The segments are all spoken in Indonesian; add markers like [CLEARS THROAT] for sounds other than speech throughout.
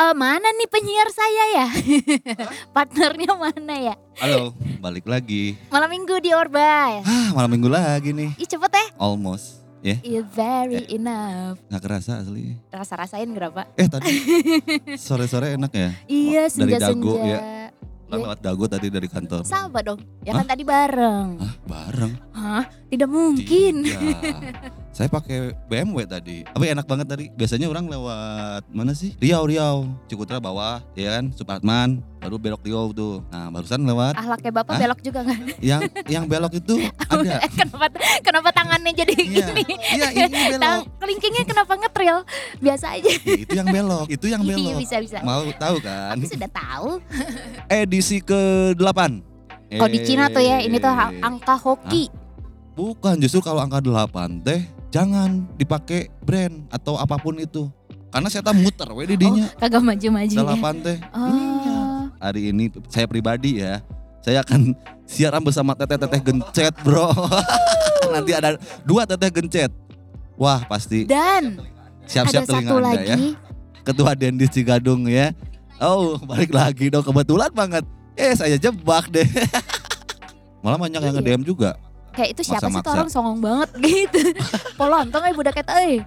Eh, mana nih penyiar saya ya? [LAUGHS] Partnernya mana ya? Halo, balik lagi. Malam minggu di Orba. Ah, malam minggu lagi nih. Ih cepet ya. Almost. Ya, It's very enough. nggak kerasa asli. Rasa-rasain berapa? Eh tadi sore-sore enak ya? Iya dari senja-senja. ya. Pulang lewat dago tadi dari kantor. Sahabat dong. Ya kan tadi bareng. Ah, bareng. Hah? Tidak mungkin. Tidak. [LAUGHS] Saya pakai BMW tadi. Tapi enak banget tadi. Biasanya orang lewat mana sih? Riau, Riau. Cikutra bawah, ya kan? Supratman, baru belok Riau tuh. Nah, barusan lewat. Ahlaknya bapak Hah? belok juga nggak? Yang yang belok itu [LAUGHS] ada. Kenapa kenapa tangannya jadi Iya, gini? iya ini [LAUGHS] belok. Tang kelingkingnya kenapa ngetril? Biasa aja. itu yang belok, itu yang [LAUGHS] Ih, belok. bisa bisa. Mau tahu kan? Aku sudah tahu. Edisi ke-8. Kalau di Cina tuh ya, ini tuh Eh, angka hoki. Bukan, justru kalau angka 8 teh jangan dipakai brand atau apa pun itu. Karena saya tak muter we di dinya. Kagak maju-maju ya. 8 teh. Iya. Oh. Hari ini saya pribadi ya, saya akan siaran bersama teteh-teteh gencet, Bro. [LAUGHS] Nanti ada dua teteh gencet. Wah, pasti Dan siap-siap ada telinga satu Anda lagi. ya. Ketua Dendi Cigadung ya. Oh, balik lagi dong kebetulan banget. Eh, saya jebak deh. [LAUGHS] Malah banyak yang Iya. nge-DM juga. Kayak itu siapa sih tuh orang songong banget [LAUGHS] gitu. Polontong eh budak eta euy.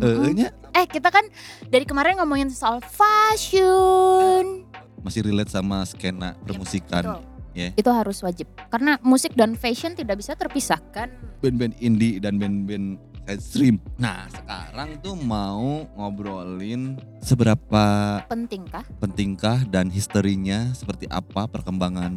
Eh, nya Eh kita kan dari kemarin ngomongin soal fashion. masih relate sama skena permusikan. Betul. ya. Itu harus wajib. Karena musik dan fashion tidak bisa terpisahkan. Band-band indie dan band-band mainstream. Nah, sekarang tuh mau ngobrolin seberapa Penting kah? pentingkah dan historinya seperti apa perkembangan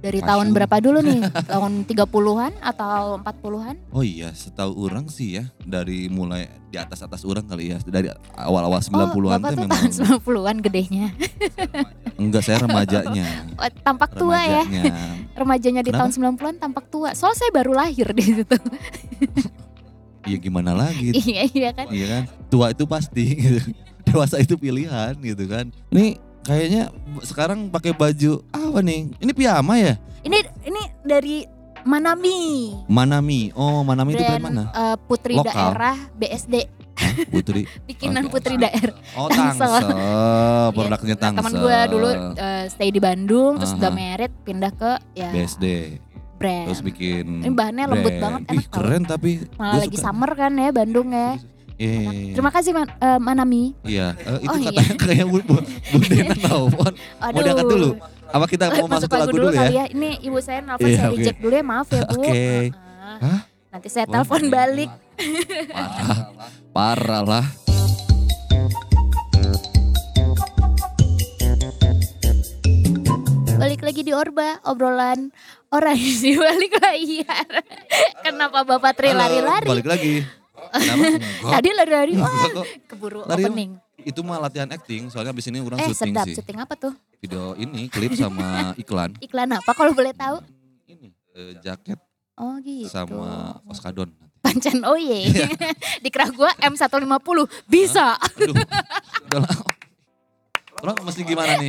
Dari tahun berapa dulu nih? [LAUGHS] tahun 30-an atau 40-an? Oh iya, setahu orang sih ya dari mulai di atas atas orang kali ya dari awal-awal 90-an oh, Bapak tuh memang tahun 90-an gedenya. enggak saya remajanya. Oh, tampak tua ya. remajanya. Remajanya di Kenapa? tahun 90-an tampak tua. Soalnya saya baru lahir di situ. [LAUGHS] Iya gimana lagi? iya, iya kan? Iya kan? Tua itu pasti gitu. Dewasa itu pilihan gitu kan. Nih kayaknya sekarang pakai baju apa nih? Ini piyama ya? Ini ini dari Manami. Manami. Oh, Manami itu brand Brand mana? eh, Putri Lokal. Daerah BSD. Putri. [LAUGHS] Bikinan Oke. Putri Daerah. Oh, [LAUGHS] Tangsel. Tangsel. Produknya Nah, Tangsel. teman gue dulu eh, stay di Bandung, terus Aha. udah merit pindah ke ya BSD. brand. Terus bikin Ini bahannya lembut brand. banget, Ih, enak tau. keren tapi Malah lagi suka. summer kan ya Bandung ya. Iya, iya, iya. Terima kasih Man- eh, Manami. Iya, eh, itu Oh, iya. katanya kayak Bu, Bu, Bu [LAUGHS] Dena. Aduh. Mau diangkat dulu? Apa kita mau masuk ke lagu dulu ya? kali ya. Ini ibu saya nelfon Iya, saya oke. reject dulu ya, maaf ya Bu. Oke. Ah, Hah? Nanti saya telepon balik. Parah, parah lah. Balik lagi di Orba, obrolan orang di balik layar. [LAUGHS] Kenapa Bapak Tri lari-lari? Balik lagi. [LAUGHS] Tadi lari-lari, wah keburu Lari- opening. Itu mah latihan acting, soalnya abis ini orang Eh syuting sedap, sih. syuting apa tuh? Video ini, klip sama [LAUGHS] iklan. Iklan apa kalau boleh tahu? Ini, eh, jaket Oh gitu. sama Oskadon. Pancen oh ye. Iya. [LAUGHS] Dikira gue M150 bisa. Aduh, udah lah. Orang mesti gimana nih?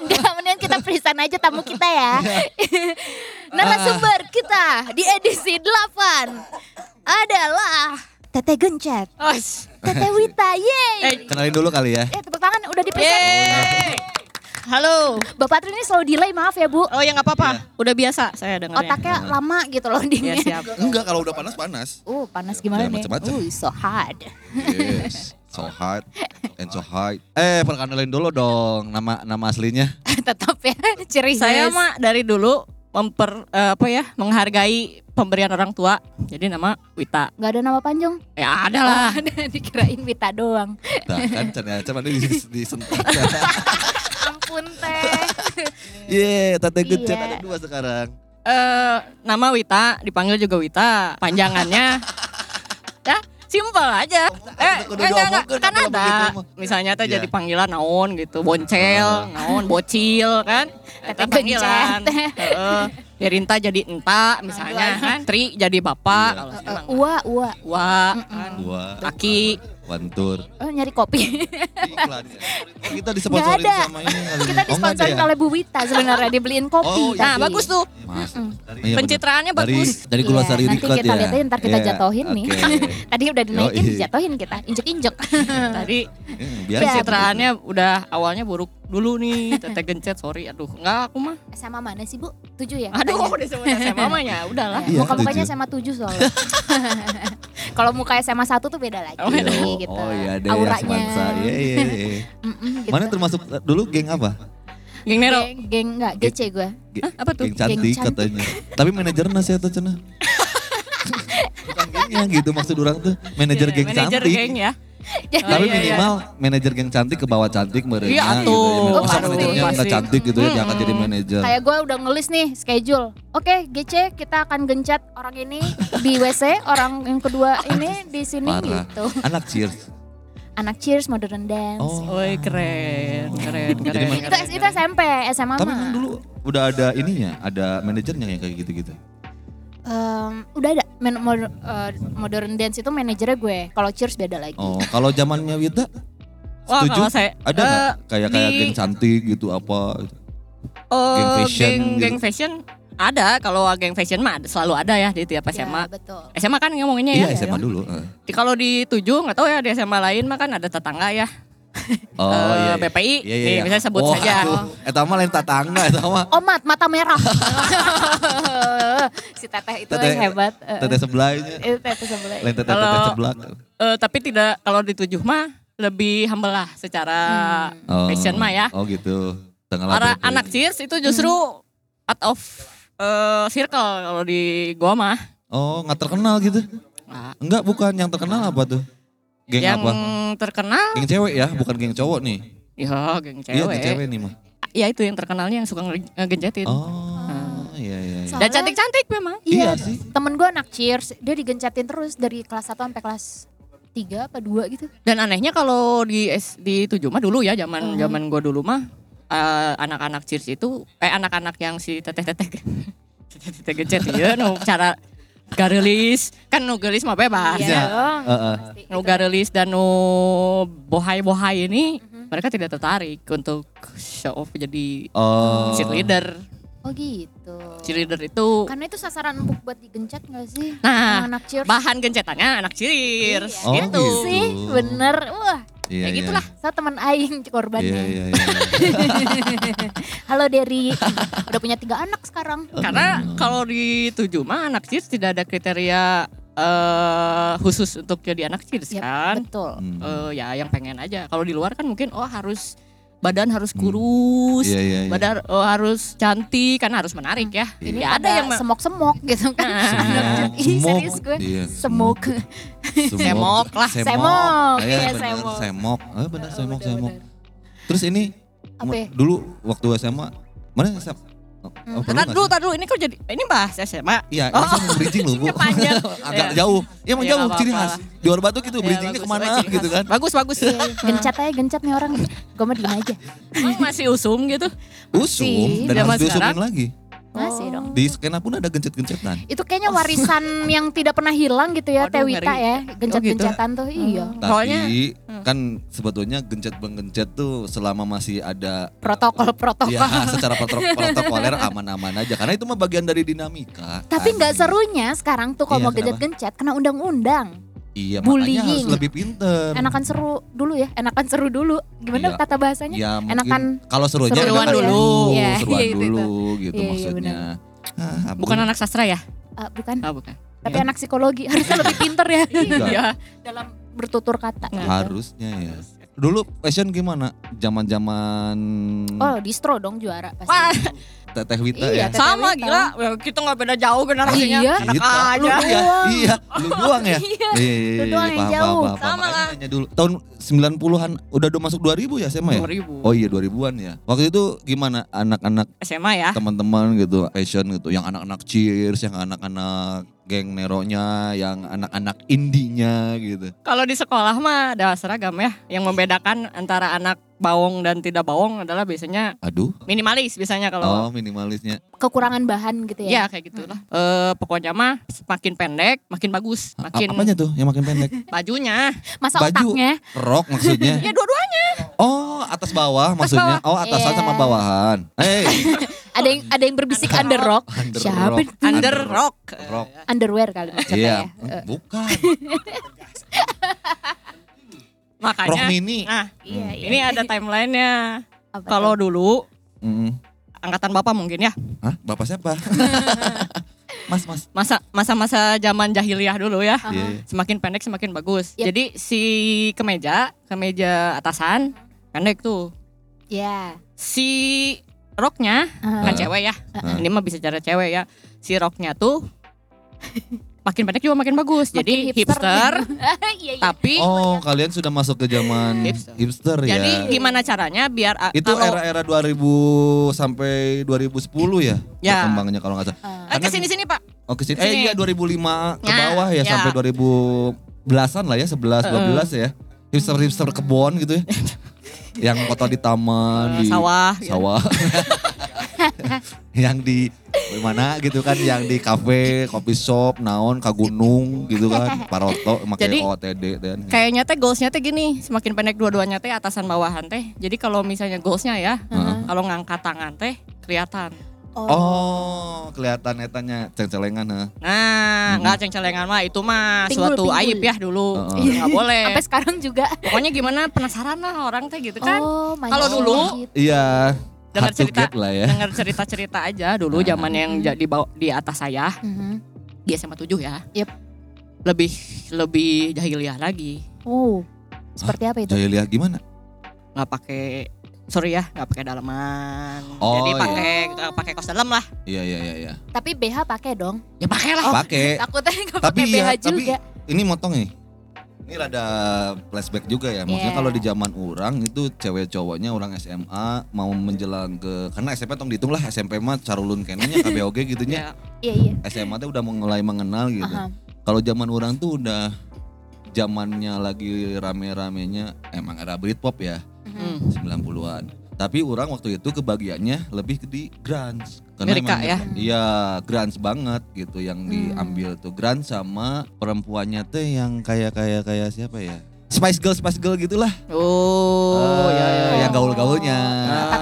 Enggak, mendingan kita present aja tamu kita ya. Iya. Narasumber kita di edisi 8 adalah Tete Gencet, Os. Tete Wita, yeay. Kenalin dulu kali ya. Eh tepuk tangan udah di present. Yeay. Halo. Bapak Tri ini selalu delay, maaf ya Bu. Oh ya nggak apa-apa. Udah biasa saya dengarnya. Otaknya lama gitu loh Ya dingin. siap. Enggak, kalau udah panas panas. Uh, panas gimana Ya, nih? macem-macem. Uh, so hard. Yes, so hard and so high. Eh, perkenalin dulu dong nama nama aslinya. [LAUGHS] Tetap ya, ciri Saya mah dari dulu memper eh, apa ya menghargai pemberian orang tua. Jadi nama Wita. Gak ada nama panjang. Ya ada lah. Oh, [LAUGHS] dikirain Wita doang. Nah, kan ternyata mana di disentak. [LAUGHS] Ampun teh. Iya, tante gencet Iya. ada dua sekarang. Eh nama Wita dipanggil juga Wita. Panjangannya ya [LAUGHS] simpel aja. Eh kudu enggak, enggak, kan ada. Misalnya tuh Iya. jadi panggilan naon gitu, boncel, naon, bocil kan. Eta Tete panggilan. [LAUGHS] Heeh. Derinta jadi enta misalnya kan. Tri jadi bapak. Iya. Eh, Ua, ua. Wah, kan. Dua, Kaki. wantur. Oh, nyari kopi. Iklan. Oh, kita disponsorin sama ini kali. Kita Oh, disponsorin ya? oleh Bu Wita sebenarnya dibeliin kopi. Oh, iya. Nah, bagus tuh. Mas. Iya, bener. Pencitraannya dari, bagus. Dari Iya, Gulasari nanti Record kita ya. lihat aja, ntar kita Iya, jatohin nih. oke. [LAUGHS] Tadi udah dinaikin, Yoi. dijatohin kita, injek-injek. [LAUGHS] Tadi [LAUGHS] Eh, Biar-. Pencitraannya udah awalnya buruk dulu nih, teteh gencet sorry. Aduh, enggak aku mah. SMA mana sih bu? Tujuh ya? Aduh, katanya? udah sebut SMA mamanya, udahlah. Iya, Muka-mukanya tujuh. SMA 7 soalnya. Kalau muka SMA 1 tuh beda lagi Oh, iya. Gitu. Oh iya deh Auranya. Semansa. Iya iya iya. [LAUGHS] Mm-mm, gitu. Mana termasuk dulu geng apa? Geng Nero. Geng, geng enggak GC gue. Ge- Hah, apa tuh? Geng cantik, Geng cantik. katanya. Tapi manajernya sih atau cenah. [LAUGHS] Bukan gengnya gitu maksud orang tuh manajer geng Manajer cantik. geng ya. Tapi Oh, iya, iya. minimal manajer geng cantik ke bawah cantik mereka Iya, gitu. tuh. ya. Masa Pasti. manajernya nggak cantik gitu ya, diangkat Hmm. jadi manajer. Kayak gue udah ngelis nih schedule. Oke GC kita akan gencet orang ini di WC, orang yang kedua ini di sini Parah. gitu. Anak cheers. Anak cheers modern dance. Oh. Woi keren, keren, Jadi keren. Itu, keren, itu keren. SMP, SMA Tapi mah. emang dulu udah ada ininya, ada manajernya yang kayak gitu-gitu. Em, udah ada Men- mod- eh, modern dance itu manajernya gue. Kalau cheers beda lagi. Oh, kalau zamannya Wita Wah, setuju? kalau saya ada eh, nggak kayak kayak di- geng cantik gitu apa? Oh, Geng fashion geng, gitu. geng fashion ada. Kalau geng fashion mah ada- selalu ada ya di tiap Ya, SMA. betul. SMA kan ngomonginnya Iya ya. SMA dulu. eh. Di- Kalau di tujuh nggak tahu ya di SMA lain mah kan ada tetangga ya. Oh Eh, iya. iya. BPI, Iya, iya, nih, iya. misalnya sebut Oh, saja. aduh. Eta mah lain tetangga, eta mah. [LAUGHS] Omat mata merah. [LAUGHS] si teteh itu Teteh- hebat. Eh, Teteh sebelahnya. Itu teteh sebelah. Lain teteh teteh sebelah. Eh, tapi tidak kalau di tujuh mah lebih humble lah secara Oh. fashion mah ya. Oh gitu. Latar anak cheers itu justru out of eh, circle kalau di gua mah. Oh, nggak terkenal gitu. Nah, Enggak, bukan yang terkenal apa tuh? Geng yang apa? Terkenal Geng cewek ya, bukan geng cowok nih. ya geng Iya, cewek. geng cewek nih mah. Ya itu yang terkenalnya yang suka nge- ngegencetin. Oh, iya iya. iya. So- Dan cantik-cantik memang. Iya, Iya sih. temen gue anak cheers, dia digencatin terus dari kelas 1 sampai kelas 3 apa 2 gitu. Dan anehnya kalau di S, di tujuh mah dulu ya zaman Hmm. zaman gua dulu mah eh, anak-anak cheers itu eh anak-anak yang si teteh-teteh [LAUGHS] teteh-teteh gencet ya no cara garelis kan no gelis mah bebas Iya ya. garelis dan no bohai-bohai ini Mhm. mereka tidak tertarik untuk show off jadi Oh. cheerleader. Oh gitu. Cheerleader itu Karena itu sasaran empuk buat digencet gak sih? Nah, anak cheers. bahan gencetannya anak cheers Iya. Oh, gitu. gitu. sih, bener. Wah, Iya, Kayak iya. gitulah. saya teman aing [LAUGHS] korbannya. Iya, iya, iya. [LAUGHS] Halo Derry, udah punya tiga anak sekarang. Karena kalau di tujuh mah anak cheers tidak ada kriteria eh khusus untuk jadi anak cheers Yap, kan. betul. Hmm. Eh, ya yang pengen aja. Kalau di luar kan mungkin oh harus badan harus kurus, Iya, iya, iya. badan oh, harus cantik karena harus menarik ya. Ini ya ada yang semok-semok gitu kan. Nah. [LAUGHS] Ih, Semok. serius gue. Iya, Semok. Semok lah. Semok, Iya, iya, semok. Semok. Eh, benar semok, Bener, semok. bener. Terus ini Apa dulu waktu SMA mana Hmm. oh, Tar dulu, tar dulu. Ini kok jadi ini bahas SMA. Iya, ini Oh. mau bridging loh, [LAUGHS] Bu. Panjang. [LAUGHS] Agak Iya. jauh. Ya emang Iya, jauh ciri khas. Di luar batu gitu Ya, bridgingnya bagus, ke mana ciri gitu kan. Bagus, bagus. Gencet aja, gencet nih orang. Gue mah diem aja. Oh, masih usum gitu. Usum dan Zaman harus diusumin lagi. Masih dong. Di skena pun ada gencet-gencetan. Itu kayaknya warisan [LAUGHS] yang tidak pernah hilang gitu ya, Waduh, Tewita ngeri. ya. Gencet-gencetan tuh, iya. Soalnya Tapi kan sebetulnya gencet menggencet tuh selama masih ada Protokol-protokol. ya secara protokol protokoler aman-aman aja karena itu mah bagian dari dinamika. Tapi nggak serunya sekarang tuh kalau Iya, mau gencet-gencet kena undang-undang. Iya makanya harus bullying. lebih pinter. Enakan seru dulu ya, enakan seru dulu. Gimana Iya. kata bahasanya? Ya mungkin Enakan kalau serunya seruan dulu. Iya, seruan iya, itu, itu. dulu gitu Iya, iya, maksudnya. Ah, bukan anak sastra ya? Ah, bukan, Oh, bukan. tapi anak psikologi harusnya lebih [LAUGHS] pinter ya. Iya. [LAUGHS] dalam bertutur kata. Nah. gitu. harusnya ya. Dulu fashion gimana? Zaman-zaman Oh, distro dong juara pasti. [LAUGHS] Teteh Wita Iya, ya. Teteh sama Wita. gila. Ya, Kita nggak beda jauh generasinya. Iya. Enak Kita, aja. lu iya, doang. iya, lu doang ya. Iya, [LAUGHS] Iya, iya, lu iya, doang yang paham, jauh. paham, paham. Sama lah. nanya dulu. Tahun 90-an udah udah masuk 2000 ya SMA ya? 2000. Oh iya 2000-an ya. Waktu itu gimana anak-anak SMA ya. teman-teman gitu fashion gitu yang anak-anak cheers, yang anak-anak geng neronya, yang anak-anak indinya gitu. Kalau di sekolah mah ada seragam ya. Yang membedakan antara anak bawong dan tidak bawong adalah biasanya Aduh. minimalis biasanya kalau Oh, minimalisnya. Kekurangan bahan gitu Ya ya. kayak gitulah. Eh pokoknya mah makin pendek makin bagus, A- makin apanya tuh yang makin pendek? [LAUGHS] bajunya. Masa Baju. otaknya Rok maksudnya. [LAUGHS] Ya dua-duanya. Oh, atas bawah maksudnya. Oh, atasan Iya. sama bawahan. Hey, [LAUGHS] ada yang ada yang berbisik under rock. under Siapa rock. itu? Under rock. Rock. Underwear kali maksudnya Iya, ya. Eh, bukan. [LAUGHS] Makanya Rock mini. Nah, Iya, iya. ini ada timelinenya. Kalau dulu Mm. angkatan Bapak mungkin ya. Hah? Bapak siapa? [LAUGHS] mas, mas. Masa masa-masa zaman jahiliyah dulu ya. Aha. Iya, iya. Semakin pendek semakin bagus. Yep. Jadi si kemeja, kemeja atasan pendek tuh. Ya. Si roknya Aha. kan Ah. cewek ya. Ah. Ini mah bisa cara cewek ya. Si roknya tuh makin pendek juga makin bagus. Jadi Makin hipster, [LAUGHS] Iya, iya. tapi Oh, kalian sudah masuk ke zaman Hipster. hipster, ya. jadi gimana caranya biar a- itu kalau era-era 2000 sampai 2010 ya, Ya. berkembangnya kalau nggak salah. Ah. Eh, ke sini sini Pak. Oh, ke sini. Sini. Eh iya 2005 ke Ya, bawah ya, ya. sampai 2000 belasan lah ya, 11 12 ya. Hipster-hipster kebon gitu ya. [LAUGHS] yang foto di taman, di sawah. gitu. sawah. [LAUGHS] yang di mana gitu kan, yang di kafe, kopi shop, naon, ka gunung gitu kan, paroto, Jadi, pakai OTD dan Kayaknya teh goalsnya teh gini, semakin pendek dua-duanya teh atasan bawahan teh. Jadi kalau misalnya goalsnya ya, Aha. kalau ngangkat tangan teh kelihatan. Oh, kelihatan etanya ceng-celengan ha. Nah, Hmm. nggak ceng-celengan mah itu mah Pinggul, suatu pinggul. aib ya dulu. Heeh. Nggak boleh. Sampai sekarang juga. Pokoknya gimana penasaran lah orang teh gitu kan. Oh, Kalau dulu, Iya. Dengar cerita. lah ya. Dengar cerita-cerita aja dulu Nah. zaman yang jadi bawa di atas saya Mhm. di SMA 7 ya. Yep. Lebih lebih jahiliyah lagi. Oh. Seperti apa itu? Jahiliyah gimana? nggak pakai sorry ya nggak pakai dalaman Oh, jadi iya. pakai nggak pakai kaos dalam lah Iya iya iya iya. Tapi BH pakai dong. ya pakai lah Pakai. [LAUGHS] Takutnya nggak pakai iya, BH tapi juga. ini motong nih. Ini rada flashback juga ya. Maksudnya Iya. kalau di zaman orang itu cewek cowoknya orang SMA mau menjelang ke karena SMP tong dihitung lah SMP mah carulun kenenya KBOG gitu nya. ya [LAUGHS] Iya, iya. SMA tuh udah mulai mengenal gitu. Aha. Kalau zaman orang tuh udah zamannya lagi rame-ramenya emang era Britpop ya hmm. 90-an. Tapi orang waktu itu kebagiannya lebih di grunge. Amerika emang- ya? Iya, grunge banget gitu yang Hmm. diambil tuh grunge sama perempuannya tuh yang kayak kayak kayak siapa ya? Spice Girl, Spice Girl gitulah. oh Eh, ya ya yang gaul-gaulnya.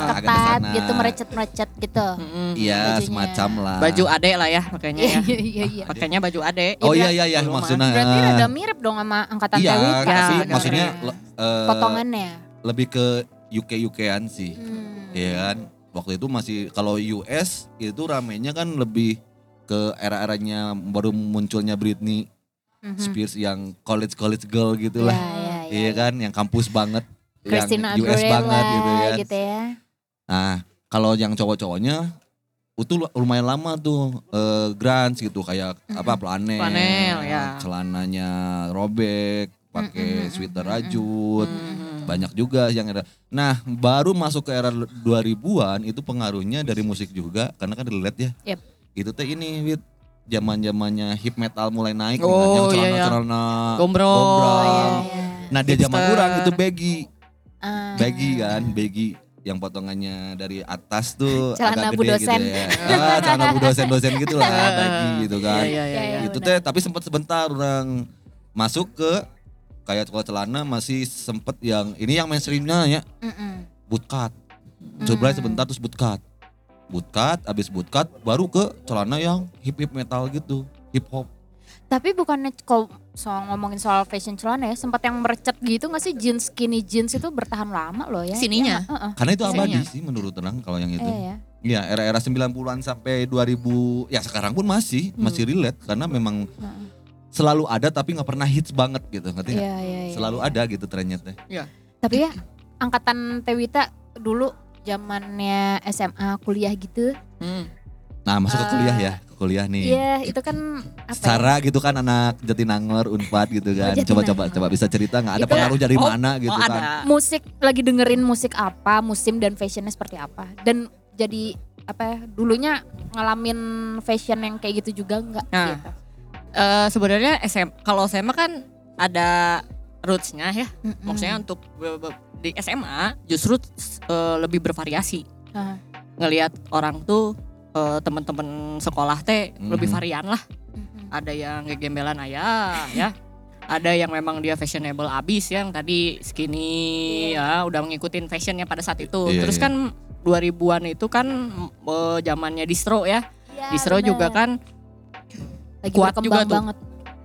agak Ketat ke sana. gitu, merecet-merecet gitu. Mm-mm. Iya, bajunya. semacam lah. baju ade lah ya makanya Iya, ya iya, iya, iya. pakainya baju ade Oh Iya, iya iya iya maksudnya. Berarti rada mirip dong sama angkatan Iya, Ya, tapi agak maksudnya eh, potongannya. Lebih ke UK UKan sih. Hmm. Iya kan? Waktu itu masih kalau US itu ramenya kan lebih ke era-eranya baru munculnya Britney Mhm. Spears yang college college girl gitu lah. Iya, iya, iya. Iya kan yang kampus banget, Christina yang US Aguilera banget gitu ya. gitu ya. Nah, kalau yang cowok-cowoknya itu lu- lumayan lama tuh eh, grunge gitu kayak apa planel, Flanel, ya. celananya robek, pakai Mm-mm, sweater mm-mm, rajut. Hmm. Banyak juga yang era. Nah, baru masuk ke era 2000-an itu pengaruhnya dari musik juga karena kan relate ya. Yep. Itu teh ini Wit zaman-zamannya hip metal mulai naik Oh, dengan yang iya, iya. celana-celana gombrong Gombrong. Oh, iya, iya. Nah, dia zaman orang itu baggy, Ah. baggy kan, baggy yang potongannya dari atas tuh [LAUGHS] Celana agak gede dosen. gitu ya. Ah, celana bu dosen-dosen gitu lah, [LAUGHS] baggy gitu kan. Iya, iya, iya, iya. itu teh tapi sempat sebentar orang masuk ke kayak kalau celana masih sempet yang ini yang mainstreamnya ya Mm-mm. bootcut coba Hmm. sebentar terus bootcut bootcut abis bootcut baru ke celana yang hip hip metal gitu hip hop Tapi bukannya kalau soal ngomongin soal fashion celana ya, sempat yang merecet gitu nggak sih jeans skinny jeans itu bertahan lama loh ya? Sininya? Iya, heeh. karena itu abadi sih menurut orang kalau yang itu Iya ya. ya era-era 90-an sampai 2000 ya sekarang pun masih Hmm. masih relate karena memang Heeh. Selalu ada tapi nggak pernah hits banget gitu ngerti nggak? Iya iya iya. selalu ada gitu trennya teh Tapi ya angkatan Tewita dulu zamannya SMA kuliah gitu. Hmm. nah masuk ke Eh, kuliah ya ke kuliah nih Iya, itu kan apa? ya? Sarah gitu kan anak Jatinangor, Unpad gitu kan. Jatinangor. Coba coba bisa cerita nggak ada Itu- pengaruh dari Oh, mana gitu oh kan. ada musik lagi dengerin musik apa, musim dan fashionnya seperti apa. Dan jadi apa ya, dulunya ngalamin fashion yang kayak gitu juga enggak Nah. gitu. Eh, sebenarnya SM kalau SMA kan ada rootsnya ya Mm-mm. maksudnya untuk di SMA justru eh, lebih bervariasi Ah. ngelihat orang tuh eh, teman-teman sekolah teh lebih Mhm. varian lah Mm-mm. ada yang ngegembelan ayah ya ada yang memang dia fashionable abis yang tadi skinny ya udah ngikutin fashionnya pada saat itu Iya, terus iya. kan 2000-an itu kan eh, zamannya distro ya Ya, distro bener. juga kan lagi kuat juga tuh. banget.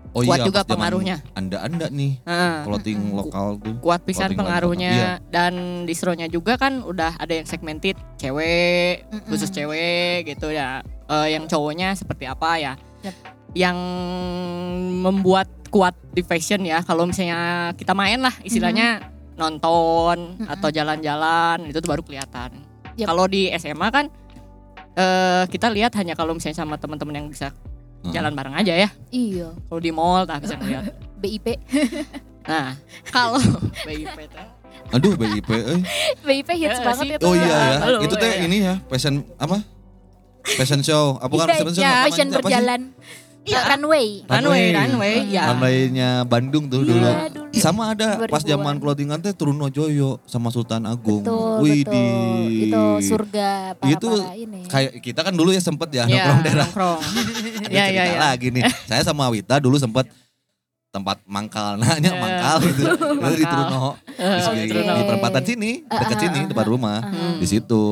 Oh Kuat iya, juga pengaruhnya. Anda-anda nih, Heeh. clothing [LAUGHS] lokal tuh. kuat pisan pengaruhnya lokal. Iya. dan distronya juga kan udah ada yang segmented cewek khusus cewek gitu ya Eh, yang cowoknya seperti apa ya Yap. yang membuat kuat di fashion ya kalau misalnya kita main lah istilahnya nonton Mm-mm. atau jalan-jalan itu tuh baru kelihatan Yap. kalau di SMA kan eh, kita lihat hanya kalau misalnya sama teman-teman yang bisa Heeh. jalan bareng aja ya Iya, kalau di mall tak bisa ngeliat [LAUGHS] BIP. nah [LAUGHS] kalau [LAUGHS] BIP teh Aduh BIP eh. BIP hits Ya, banget itu. Oh iya ya. Halo, itu teh iya. ini ya, fashion apa? Fashion show. Apa Iya, fashion show? iya, fashion apa sih? berjalan. Iya. Eh, runway. runway runway ya Runway-nya Bandung tuh Iya, dulu. dulu. Sama ada pas 2000-an. zaman clothingan teh Truno Joyo sama Sultan Agung. Betul, Wih, betul. di- Itu surga para Itu para ini. Kayak kita kan dulu ya sempet ya Iya, nongkrong daerah. nongkrong. [LAUGHS] Ada Iya, cerita iya, iya. lagi nih. Saya sama Wita dulu sempet tempat mangkal [LAUGHS] nanya Iya. mangkal gitu [LAUGHS] itu di Mangkal. Truno di, Eh, segi- oke. di perempatan sini dekat Ah, sini ah, depan ah, rumah ah. di situ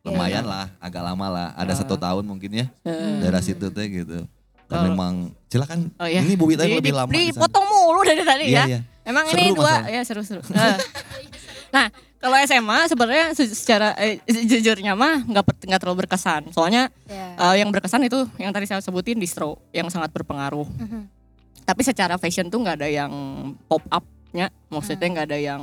lumayan lah agak lama lah ada satu tahun mungkin ya Eh, daerah situ teh gitu dan Oh. memang silakan Oh, iya. ini Bu Wita yang lebih di- lama di sana. Dipotong mulu dari tadi iya ya. iya Emang Seru ini dua masalah. ya seru-seru. Eh. nah, kalau SMA sebenarnya se- secara eh, jujurnya mah nggak nggak terlalu berkesan. Soalnya Ya. eh, yang berkesan itu yang tadi saya sebutin distro yang sangat berpengaruh. Mhm. Tapi secara fashion tuh nggak ada yang pop up-nya, maksudnya Hmm. nggak ada yang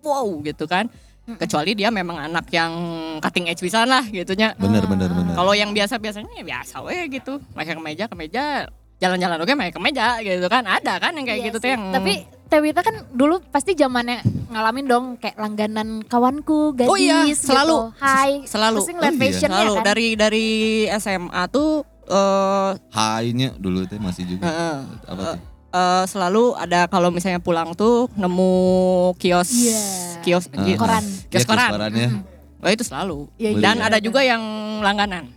wow gitu kan. Kecuali dia memang anak yang cutting edge pisan lah gitunya. bener bener bener Kalau yang biasa-biasanya ya biasa we gitu. Pakai kemeja, kemeja, jalan-jalan oke pakai kemeja gitu kan. Ada kan yang kayak Iya gitu sih. tuh yang Tapi Tewita kan dulu pasti zamannya ngalamin dong kayak langganan kawanku gadis Oh iya, gitu. selalu. Hai. selalu Pasti ngeliat Oh iya. fashionnya selalu kan. dari dari SMA tuh eh high-nya dulu teh masih juga Heeh. apa tuh eh, selalu ada kalau misalnya pulang tuh nemu kios Iya. kios Ah. gi- Koran. kios Ya, koran. korannya. Oh itu selalu. Iya. Dan iya, ada juga yang langganan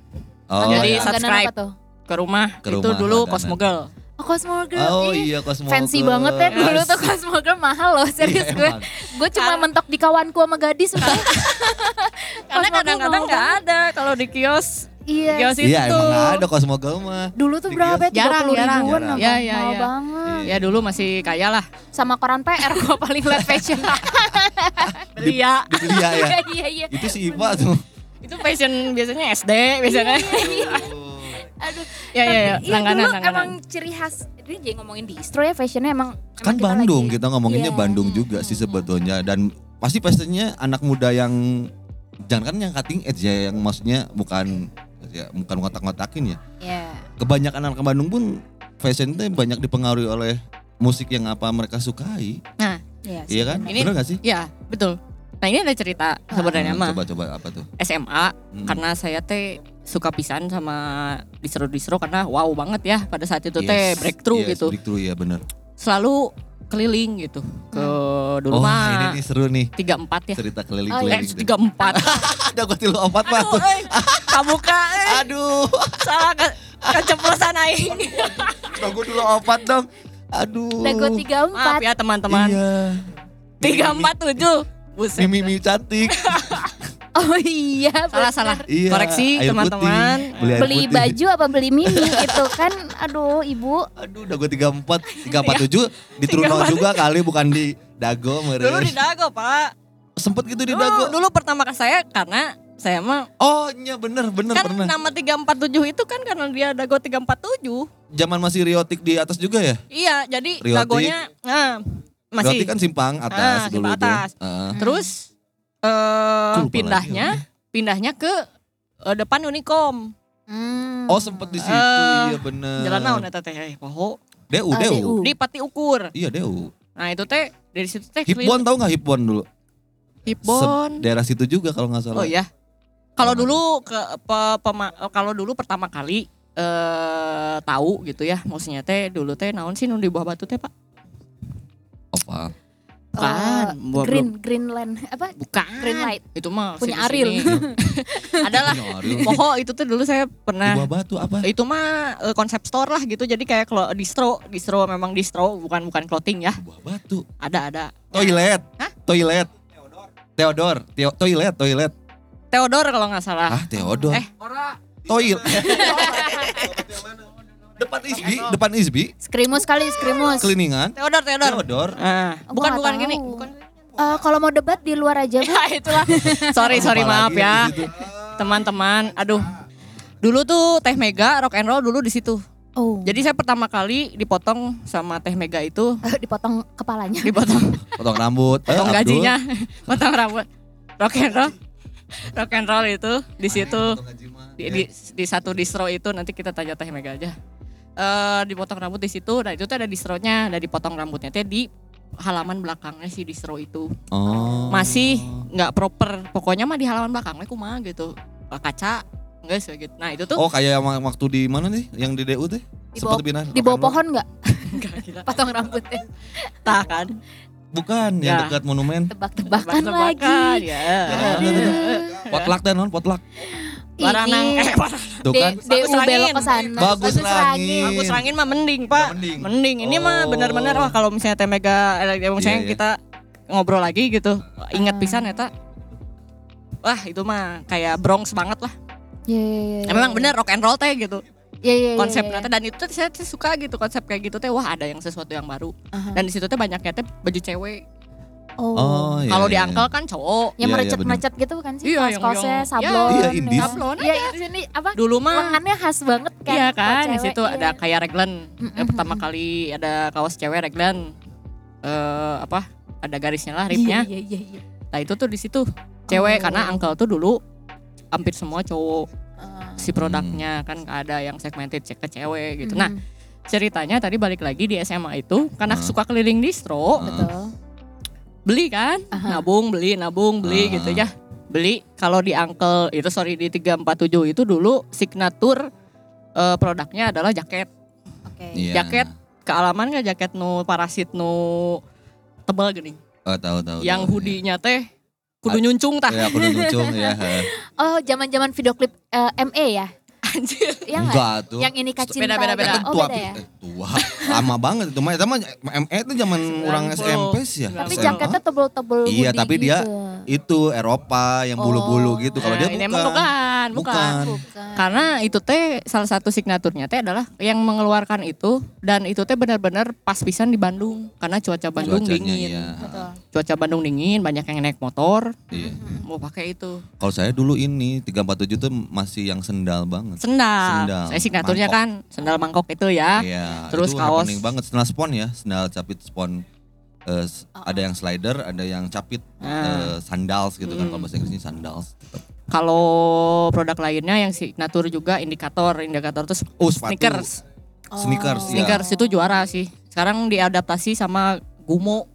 oh Jadi iya. Langganan subscribe. apa tuh? ke rumah. Ke itu rumah dulu langganan. Cosmo Girl. Oh Cosmo Girl. oh Ih, iya Cosmo Fancy Girl. banget ya dulu tuh Asik. Cosmo Girl mahal loh serius Iya, gue. Gue cuma Karena- mentok di kawanku sama gadis. [LAUGHS] Karena kadang-kadang nggak banget. ada kalau di kios. Iya. Kios sih. iya itu. emang ada mah Dulu tuh berapa ya? Jarang, puluh jarang. ribuan Jarang. Iya, iya, Mahal iya. banget. Ya dulu masih kaya lah. Sama koran PR [LAUGHS] gue paling liat fashion. Beli ya. dibeli ya ya Iya iya. itu si Iva tuh Itu fashion biasanya SD biasanya. [LAUGHS] Aduh. ya ya ya. Iya Langganan dulu langganan. emang ciri khas. Ini jadi ngomongin distro ya fashionnya emang. kan emang kita Bandung lagi- kita ngomonginnya Iya. Bandung juga sih sebetulnya dan pasti pastinya anak muda yang jangan kan yang cutting edge ya yang maksudnya bukan ya bukan ngotak-ngotakin ya Iya. kebanyakan anak Bandung pun fashion itu banyak dipengaruhi oleh musik yang apa mereka sukai Nah, Iya sih. iya kan Ini- bener gak sih ya betul. Nah ini ada cerita sebenarnya Hmm, mah coba coba apa tuh SMA Hmm. karena saya teh suka pisan sama distro-distro karena wow banget ya pada saat itu teh Yes, breakthrough yes, gitu. breakthrough ya bener Selalu keliling gitu ke dulu oh mah ini nih seru nih tiga empat ya. cerita Oh, keliling-keliling Eh, tiga empat. [LAUGHS] ada gue tilu empat mah Aduh, eh, kabuka eh, aduh salah ke, keceplosan aing. gue dulu empat dong aduh Dago tiga Maaf empat. ya teman-teman. iya Tiga empat tujuh. Buset. Mimi Mimi cantik [LAUGHS] [LAUGHS] Oh iya. Salah bener. salah. Iya, Koreksi teman-teman. Beli, Beli putih. baju apa beli mimi itu kan. Aduh ibu. Aduh, udah gue 34, 347 di Truno 34. juga kali bukan di Dago meren. Dulu di Dago, Pak. Sempet gitu di Dulu, Dago. dulu pertama ke saya karena saya mah Oh, iya bener bener kan pernah. nama 347 itu kan karena dia Dago 347. Zaman masih Riotik di atas juga ya? Iya, jadi Riotik. Dagonya nah, masih Riotik kan simpang atas Ah, dulu simpang atas. Heeh. terus eh Gua lupa pindahnya pindahnya ke eh, depan Unicom. Hmm. Oh, sempet di situ. Eh, iya bener. Jalan naon eta teh? Eh, Poho. Deu, Ah, Deu. DU. Di Pati Ukur. Iya, Deu. Nah, itu teh dari situ teh Hipbon tau gak Hipbon dulu? Hipbon. Se- daerah situ juga kalau nggak salah. Oh iya. Kalau Oh. dulu ke pe- pema- kalau dulu pertama kali eh tahu gitu ya, maksudnya teh dulu teh naon sih nu di bawah batu teh, Pak? Apa? Bukan, buah- green Greenland apa? Bukan. Green light. Itu mah Punya sini-sini. [LAUGHS] Adalah. Pokok itu tuh dulu saya Di pernah bawah batu apa? itu mah eh, konsep store lah gitu. Jadi kayak kalau distro, distro memang distro bukan bukan clothing ya. Bawah batu. Ada ada. Toilet. Hah? Toilet. Theodor. Theo- toilet, toilet. Theodor kalau nggak salah. Ah, Theodor. Eh, Toil. [LAUGHS] Depan Isbi, depan Isbi, Skrimus kali, skrimus. keliningan. Teodor, Teodor. Teodor. Ah, Oh, bukan bukan gini, bukan. Eh, kalau mau debat di luar aja, Bu. [LAUGHS] Ya itulah. [LAUGHS] sorry, sorry maaf ya. di situ. Teman-teman, aduh. Dulu tuh Teh Mega rock and roll dulu di situ. Oh. Jadi saya pertama kali dipotong sama Teh Mega itu [LAUGHS] dipotong kepalanya. dipotong Potong rambut. Eh, potong gajinya, potong rambut. Rock and roll. Rock and roll itu di situ di, di, di satu distro itu nanti kita tanya Teh Mega aja. Eh dipotong rambut di situ, nah itu tuh ada distronya, ada dipotong rambutnya teh di halaman belakangnya si distro itu. Oh. Masih nggak proper, pokoknya mah di halaman belakangnya kumaha gitu. Kaca enggak sih gitu. Nah, itu tuh Oh kayak yang waktu di mana nih? Yang di DU teh? Di. Di bawah pohon nggak? enggak gila. [LAUGHS] Potong rambutnya. Tah kan. Bukan, yang Ya. dekat monumen. Tebak-tebakan Tebak-tebakan, lagi. Ya. Potlak teh non, potlak. Baranang Ini eh. Tuh kan. Bagus DU belok Rangin. ke sana. Bagus Rangin. Bagus Rangin mah mending, Pak. Mending. Mending. Ini mah Oh. benar-benar wah kalau misalnya Teh Mega eh, misalnya Iya, iya. kita ngobrol lagi gitu. Ingat Ah. pisan eta. Wah, itu mah kayak Bronx banget lah. Iya, iya, iya, Ya, memang bener rock and roll teh gitu. Iya, iya, iya, Konsepnya iya. teh dan itu saya, saya suka gitu konsep kayak gitu teh wah ada yang sesuatu yang baru. Aha. Dan di situ teh banyaknya teh baju cewek. Oh. Oh, iya. Kalau di iya. angkel kan cowok. Yang Iya, iya, merecet-merecet gitu bukan sih? Iya, Kaos-kaosnya sablon. Iya, indis. ya. Sablon Iya, itu sini apa? Dulu mah Lengannya khas banget kan. Iya kan, di situ iya. ada kayak reglan. Yang pertama kali ada kaos cewek reglan. Eh apa? Ada garisnya lah ribnya. Iya, iya, iya. Nah itu tuh di situ cewek Oh. karena uncle tuh dulu hampir semua cowok Ah. si produknya kan ada yang segmented cek ke cewek gitu. Nah Mm, ceritanya tadi balik lagi di SMA itu karena Hmm. suka keliling distro Hmm. betul. Beli kan Aha. nabung beli nabung beli Ah. gitu ya beli kalau di uncle itu sorry di 347 itu dulu signatur eh, produknya adalah jaket Oke. Iya. jaket kealaman nggak jaket nu parasit nu tebal gini Oh, tahu tahu. yang tahu, hoodie-nya teh kudu nyuncung tah Ya, udah lucu ya. Oh, zaman-zaman video klip eh, ME ya? Anjir Iya nggak? Enggak tuh. Yang ini cinta. Beda, beda, beda. gitu. Oh, tua, beda ya? eh, tua. Lama banget itu mah. Itu mah ME itu zaman orang 90. SMP sih ya. Tapi jaketnya tebel-tebel Iya, tapi dia gitu. itu Eropa yang bulu-bulu Oh. gitu. Kalau Nah, dia bukan. bukan, bukan. Bukan. Bukan. Karena itu teh salah satu signaturnya teh adalah yang mengeluarkan itu dan itu teh benar-benar pas pisan di Bandung karena cuaca Bandung Cuacanya, dingin. iya. Betul. Cuaca Bandung dingin, banyak yang naik motor Iya. mau pakai itu. Kalau saya dulu ini 347 tuh masih yang sendal banget. Sendal. Sendal, Saya signaturnya mangkok. kan sendal mangkok itu ya. Iya. Terus itu kaos. banget sendal spon ya, sendal capit spon. Eh, s- ada yang slider, ada yang capit Nah. eh, sandals gitu kan Hmm. kalau bahasa Inggrisnya sandals. tetap. Kalau produk lainnya yang signatur juga indikator, indikator itu Oh, sepatu. sneakers. Sneakers, Oh. Iya. Sneakers itu juara sih. Sekarang diadaptasi sama Gumo.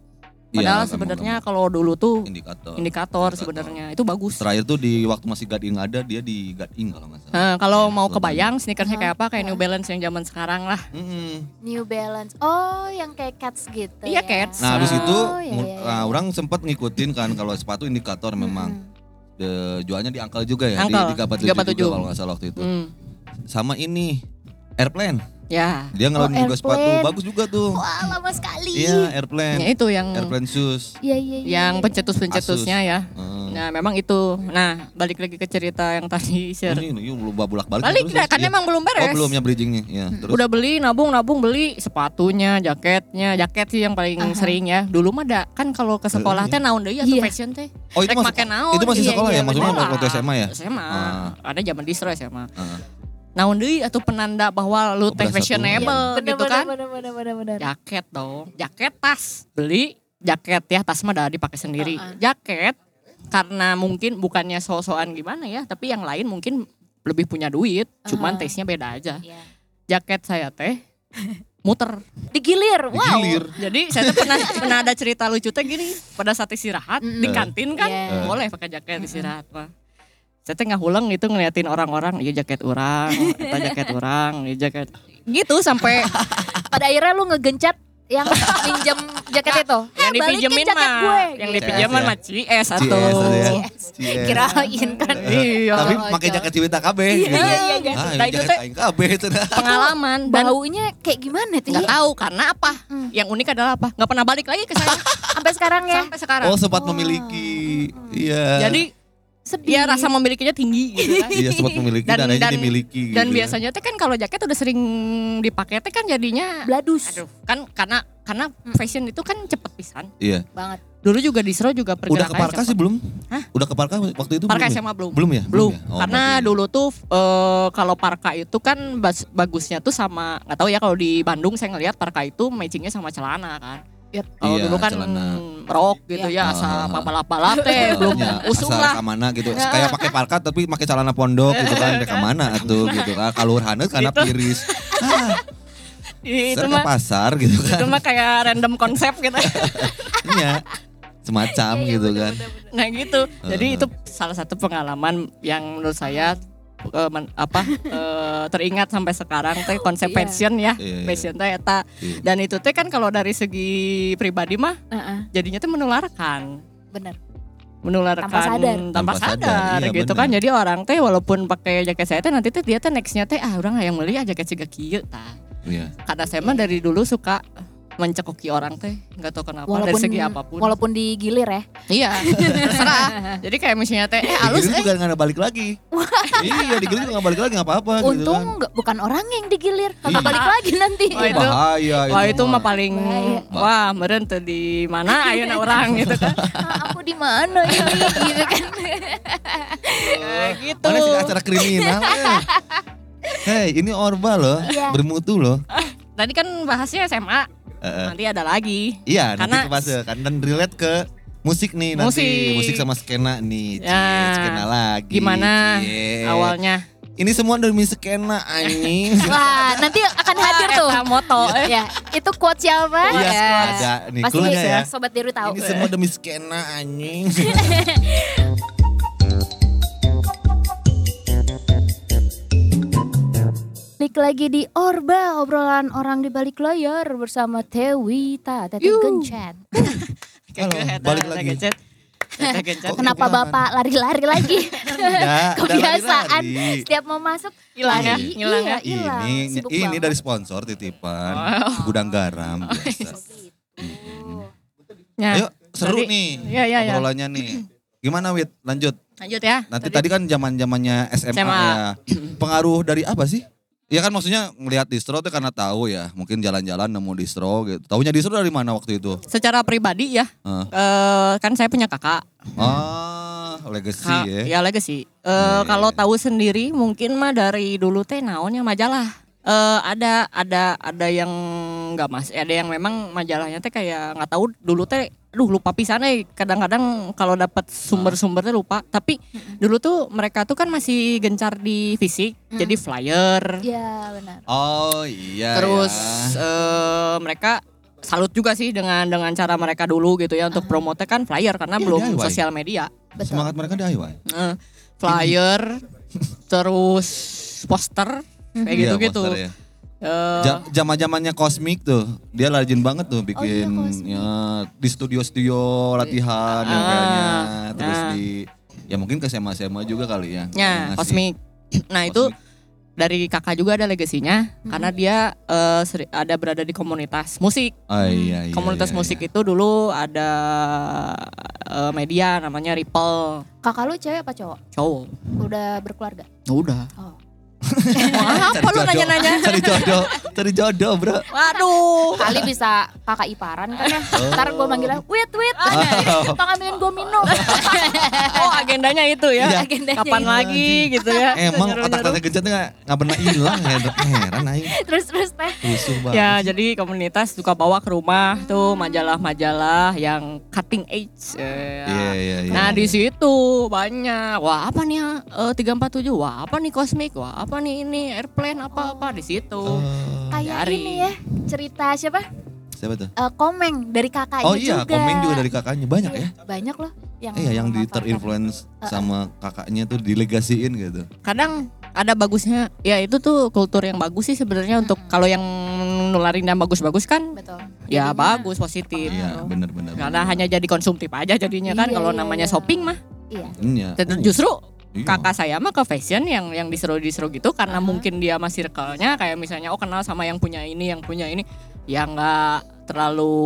Iya, Padahal emang- sebenarnya kalau dulu tuh indikator. indikator Indikator. sebenarnya itu bagus. Terakhir tuh di waktu masih Gading ada, dia di Gading kalau nggak salah. Nah, kalau Iya, mau kebayang sneakersnya kayak apa? Kayak aha. New Balance yang zaman sekarang lah. Mm-mm. New Balance. Oh, yang kayak cats gitu Iya, ya. cats. Nah habis Oh, itu iya, mu- iya, iya. nah, orang sempat ngikutin kan kalau sepatu indikator memang de, jualnya di angkel juga ya Angkel, di 347 347. juga kalau nggak salah waktu itu. Hmm. Sama ini Airplane. Ya, Dia ngeluarin Oh, juga sepatu Airplane. bagus juga tuh. Wah, lama sekali. Iya, Airplane. ya itu yang Airplane shoes. Iya, iya, iya. yang iya. pencetus-pencetusnya ya. Hmm. Nah, memang itu. Nah, balik lagi ke cerita yang tadi share. Ini ini belum bolak-balik. Balik terus dah, ya. kan Iya. emang belum Oh, beres. belum ya bridgingnya. Ya, terus Udah beli, nabung, nabung, beli sepatunya, jaketnya, jaket sih yang paling Aha. sering ya. Dulu mah ada kan kalau ke sekolah Eh, teh naon deui atuh Iya. fashion teh. Oh, itu masih make naon, itu masih iya, sekolah iya, ya? Maksudnya waktu SMA ya? SMA. Ah. Ada zaman distro SMA. Naon deui atuh penanda bahwa lu teh fashionable Iya, bener, gitu bener, kan. Bener, bener, bener, bener. Jaket dong, jaket tas, beli jaket ya tas mah udah dipakai sendiri. Uh-uh. Jaket karena mungkin bukannya so-soan gimana ya, tapi yang lain mungkin lebih punya duit, cuman Uh-huh. taste-nya beda aja. Iya. Jaket saya teh muter. Digilir, wow. Digilir. Jadi saya tuh pernah [LAUGHS] pernah ada cerita lucu teh gini, pada saat istirahat Mm-mm. di kantin kan Iya. boleh pakai jaket istirahat mah. Saya teh ngahuleng gitu ngeliatin orang-orang, iya jaket orang, kita jaket [LAUGHS] orang, iya jaket gitu sampai Pada akhirnya lu ngegencet yang minjem jaket itu. [LAUGHS] yang Eh, dipinjemin jaket mah, gue. yang Gitu. dipinjemin CS ya? mah CS atau ya. CS. CS. Kirain kan. Iya. Tapi pakai jaket Ciwita KB Iya, gitu. iya, iya. Ah, Nah, ini itu jaket teh- KB itu dah. pengalaman dan Baunya kayak gimana tuh? nggak ya? tahu karena apa. Hmm. Yang unik adalah apa? Nggak pernah balik lagi ke saya [LAUGHS] Sampai sekarang ya. sampai sekarang. Oh, sempat memiliki. Iya. Jadi Sedih. ya rasa memilikinya tinggi gitu kan. Iya sempat memiliki Dan- dan, akhirnya dan- dimiliki Dan gitu ya. biasanya teh kan kalau jaket udah sering dipakai teh kan jadinya bladus aduh kan karena karena fashion itu kan cepet pisan. Iya. banget. Dulu juga distro juga Udah pergerakannya ke Parka sih belum? Hah? Udah ke Parka waktu itu Parka belum? ya? SMA belum. Belum ya? Belum, ya? Oh, karena berarti- dulu tuh eh, kalau Parka itu kan bas- bagusnya tuh sama nggak tahu ya kalau di Bandung saya ngelihat Parka itu matchingnya sama celana kan. Yep. Kalau Iya, dulu kan celana. rok gitu Ah, ya, ah, asa ah. balap-balap teh belum Ya, usung asal lah. ke mana gitu. Ya. Kayak pakai parka tapi pakai celana pondok gitu kan. Ke mana atuh gitu kan. Kalur haneut karena Gitu. piris. Ah, itu mah pasar gitu itu kan. mah kayak random konsep gitu. [LAUGHS] Iya. Semacam Iya, iya, gitu bener, kan. Nah gitu. Jadi itu salah satu pengalaman yang menurut saya eh, men- apa [LAUGHS] eh, teringat sampai sekarang teh konsep Iya. fashion ya. Iya, iya. Fashion teh eta. Iya. Dan itu teh kan kalau dari segi pribadi mah Heeh, jadinya tuh menularkan. bener. menularkan Tanpa sadar. tanpa Tanpa sadar, sadar, iya, gitu bener. kan jadi orang teh walaupun pakai jaket saya teh nanti teh dia teh nextnya teh ah orang yang beli ah jaket siga kieu tah Iya. karena saya mah dari dulu suka mencekoki orang teh nggak tahu kenapa dari Walaupun segi apa pun walaupun digilir ya. iya [LAUGHS] terserah jadi kayak misalnya teh eh halus Digilir eh juga nggak ada balik lagi. [LAUGHS] iya, digilir juga nggak balik lagi nggak apa-apa gitu Untung kan. nggak bukan orang yang digilir, Iya. kagak balik lagi nanti. Wah, itu- bahaya Wah itu mah paling Bahaya. wah meren tuh di mana ayeuna orang gitu kan [LAUGHS] Ah, aku di mana ini gitu kan. Kayak gitu Mana sih acara kriminal? eh. Hei, ini Orba loh, Iya. bermutu loh. tadi kan bahasnya SMA Eh, nanti ada lagi Iya, Karena- nanti ke fase kan dan relate ke musik nih nanti, Musik. musik sama skena nih, Cie, Ya. skena lagi. gimana Cie. awalnya Ini semua demi skena anjing. [LAUGHS] Wah, nanti akan hadir tuh. Eta moto eh. [LAUGHS] Ya, itu quote siapa? Iya, Ya. ada nih Pasti ya. sobat Diru tahu. Ini semua demi skena anjing. [LAUGHS] Balik lagi di Orba, obrolan orang di balik layar bersama Tewita, Tete Yuh. Gencet. [LAUGHS] Halo, balik lagi. gencet. [LAUGHS] Kok Kenapa? Bapak lari-lari lagi? Kebiasaan [LAUGHS] lari-lari. setiap mau masuk Hilang ya, lari. hilang Iya, ya. Ini Sibuk ini banget. dari sponsor titipan Oh. gudang garam biasa. Gitu. Ya, Ayo seru tadi- nih Iya, iya, iya. obrolannya nih. Gimana Wit? Lanjut. Lanjut ya. Nanti tadi kan zaman zamannya SMA, SMA. ya. [CLEARS THROAT] Pengaruh dari apa sih? Ya kan maksudnya ngelihat distro tuh karena tahu ya, mungkin jalan-jalan nemu distro gitu. Taunya distro dari mana waktu itu? secara pribadi ya, Heeh. eh, kan saya punya kakak. Ah, legacy Ka- ya. ya legacy. Eh, Iya, iya, kalau iya. tahu sendiri mungkin mah dari dulu teh naonnya majalah. Eh, ada ada ada yang nggak mas, ada yang memang majalahnya teh kayak nggak tahu dulu teh, aduh lupa pisan eh. Kadang-kadang kalau dapat sumber-sumber teh lupa. Tapi dulu tuh mereka tuh kan masih gencar di fisik, Mm. jadi flyer. Iya, benar. Oh iya. Terus ya. eh, mereka salut juga sih dengan dengan cara mereka dulu gitu ya untuk promote kan flyer karena Iya, belum DIY. sosial media. Betul. semangat mereka DIY. Eh, flyer [LAUGHS] terus poster kayak Iya, gitu-gitu. poster ya. Eh, Ja- Zaman-zamannya kosmik tuh, dia rajin banget tuh bikin iya, Cosmic. ya di studio-studio latihan yang Ah, kayaknya terus ah. di ya mungkin ke SMA-SMA juga kali ya. ya, kosmik. Nah, itu kosmik. dari kakak juga ada legasinya Hmm. karena dia eh, seri- ada berada di komunitas musik. Oh, iya, iya, komunitas iya, musik iya. itu dulu ada eh, media namanya Ripple. Kakak lu cewek apa cowok? Cowok. Udah berkeluarga? Udah. Oh. Wah, apa lu nanya-nanya? Cari jodoh, cari jodoh, Bro. Waduh. Kali bisa kakak iparan kan ya. Oh. Ntar gue manggilnya, wait, wait. Oh. Tolong ambilin gue minum. [LAUGHS] Oh, agendanya itu ya. Iya. Agendanya Kapan itu. lagi gitu ya. Emang Nyuruh-nyuruh. otak tante gencet nggak nggak pernah hilang ya, heran aing. terus terus teh. Rusuh banget. Ya, jadi komunitas suka bawa ke rumah tuh majalah-majalah yang cutting edge. eh, Iya, iya, iya. Nah di situ banyak. Wah apa nih ya? Eh, 347? Wah apa nih kosmik? Wah apa nih ini airplane apa-apa di situ. Oh, Kayak Nyari. ini ya cerita siapa? siapa tuh? Eh, komeng dari kakaknya Oh iya, juga. komen juga dari kakaknya banyak ya. Iya, Banyak loh yang Iya, yang di terinfluence sama kakaknya tuh dilegasiin gitu. Kadang ada bagusnya. Ya itu tuh kultur yang bagus sih sebenarnya untuk kalau yang nularin yang bagus-bagus kan Betul. ya Jadinya- bagus positif. Iya, benar-benar. Karena hanya jadi konsumtif aja jadinya kan Iya, kalau iya, namanya iya. shopping mah. Iya. Iya. Dan justru Iya. kakak saya mah ke fashion yang yang disuruh-disuruh gitu karena Aha. mungkin dia masih circle-nya kayak misalnya oh kenal sama yang punya ini yang punya ini. Ya nggak terlalu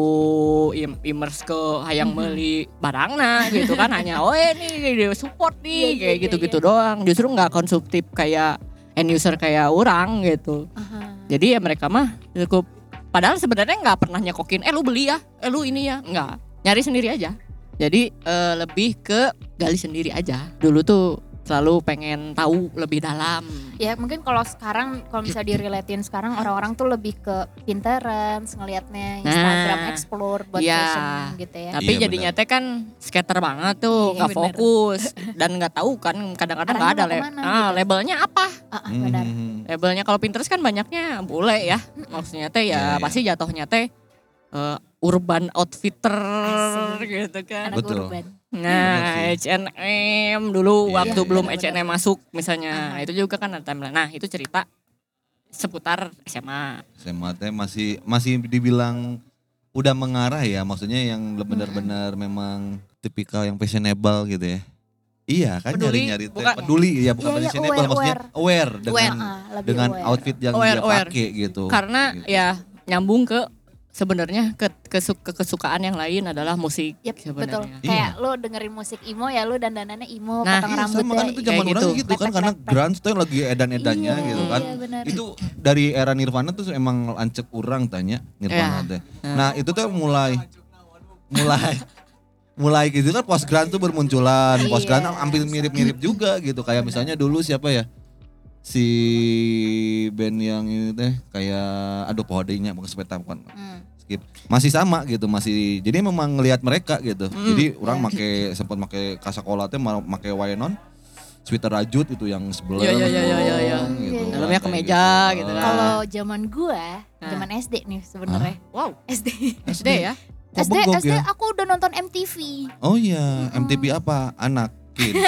im immerse ke hayang meuli barangna gitu kan [LAUGHS] hanya oh ini dia support nih Iya, iya, kayak iya, gitu-gitu doang. Justru nggak konsumtif kayak end user kayak orang gitu. Aha. jadi ya mereka mah cukup padahal sebenarnya nggak pernah nyekokin eh lu beli ya eh lu ini ya. Nggak nyari sendiri aja. Jadi eh, lebih ke gali sendiri aja. Dulu tuh selalu pengen tahu lebih dalam Ya mungkin kalau sekarang kalau bisa direlatin sekarang orang-orang tuh lebih ke Pinterest ngelihatnya Instagram Nah, explore buat iya. fashion gitu ya. tapi Iya, jadinya teh kan skater banget tuh Iya, nggak bener. fokus [LAUGHS] dan nggak tahu kan kadang-kadang nggak ada le- ke mana ah, gitu. labelnya apa benar. Hmm. labelnya kalau Pinterest kan banyaknya bule ya maksudnya teh Iya, ya iya. pasti jatuhnya teh eh, urban outfitter Asik. gitu kan Anak Betul. urban. Nah, H&M dulu Iya, waktu iya, belum. H&M masuk misalnya. Nah, itu juga kan ada timeline. Nah, itu cerita seputar SMA. SMA teh masih masih dibilang udah mengarah ya maksudnya yang benar-benar memang tipikal yang fashionable gitu ya iya kan nyari-nyari teh bukan- peduli ya bukan Iya, iya, fashionable aware, maksudnya aware dengan Aware, ah, lebih dengan aware. outfit yang Aware, dia pakai gitu Karena Gitu. ya nyambung ke sebenarnya ke, kesu- ke kesukaan yang lain adalah musik Yep, betul. sebenarnya. Kayak lu dengerin musik imo ya lu dandanannya imo, Nah, potong Iya, rambut sama kan itu zaman kayak orang gitu. gitu kan karena grunge tuh yang lagi edan-edannya Iya, gitu kan. Iya benar. Itu dari era Nirvana tuh emang lancep orang tanya Nirvana Iya. teh. Nah, itu tuh mulai mulai mulai gitu kan post grunge tuh bermunculan. Post grunge Iya. hampir mirip-mirip juga gitu. Kayak misalnya dulu siapa ya? Si band yang ini teh kayak aduh pohodinya bukan sepeda bukan Hmm. skip masih sama gitu masih jadi memang ngelihat mereka gitu Hmm. jadi orang Iya. make sempat make kasakola teh make waenon sweater rajut itu yang sebelah Iya, iya, iya, iya, iya, iya. gitu Iya, Dalamnya Kayak kemeja gitu kan. Kalau zaman gua, Nah. zaman SD nih sebenarnya. Wow, SD. SD ya. SD, SD ya? aku udah nonton MTV. oh iya MTV apa anak kids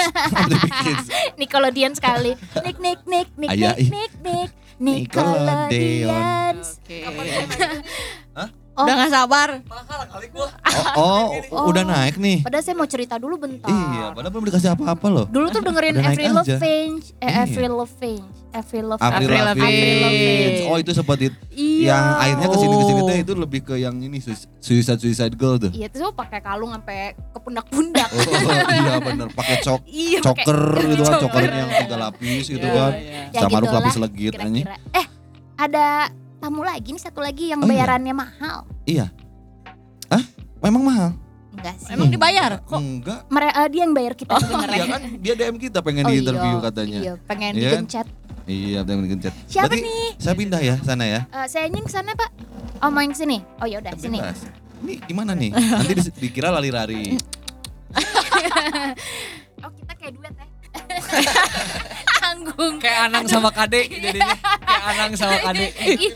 [LAUGHS] kids Nickelodeon sekali. Nik nik nik nik Ayah, nik nik nik Nickelodeon. Oke. Hah? Oh. Udah gak sabar. oh, oh, [LAUGHS] udah naik nih Padahal saya mau cerita dulu bentar. iya padahal belum dikasih apa-apa loh Dulu tuh dengerin Udah Avril. Lavigne, eh Iya. Avril Lavigne, Avril Lavigne. Avril Lavigne oh itu seperti Iya. yang akhirnya ke sini ke sini Oh. tuh itu lebih ke yang ini Suicide Suicide, Girl tuh Iya, terus pakai kalung sampai ke pundak-pundak. oh iya bener pakai [LAUGHS] cok iya, choker gitu kan [LAUGHS] choker. choker yang tiga lapis gitu Iya, kan iya. Ya sama gitu lapis legit anjing. Eh, ada tamu lagi nih satu lagi yang Oh, iya? bayarannya mahal. Iya. Hah? Memang mahal? Enggak sih. Emang dibayar? Kok Enggak. Mere- eh, dia yang bayar kita sebenarnya. Iya kan dia DM kita pengen Oh, di interview iya. katanya. Iya, pengen Iya kan? digencet. Iya, pengen digencet. Siapa Berarti nih? Saya pindah ya sana ya. Eh, saya nying sana, Pak. Oh, main sini. Oh, ya udah sini. Ini gimana nih? Nanti di- dikira lari-lari. [LAUGHS] Oh, kita kayak duet ya. [LAUGHS] Tanggung. kayak Anang sama Kade jadinya. Kayak Anang sama Kade. [LAUGHS] Ih,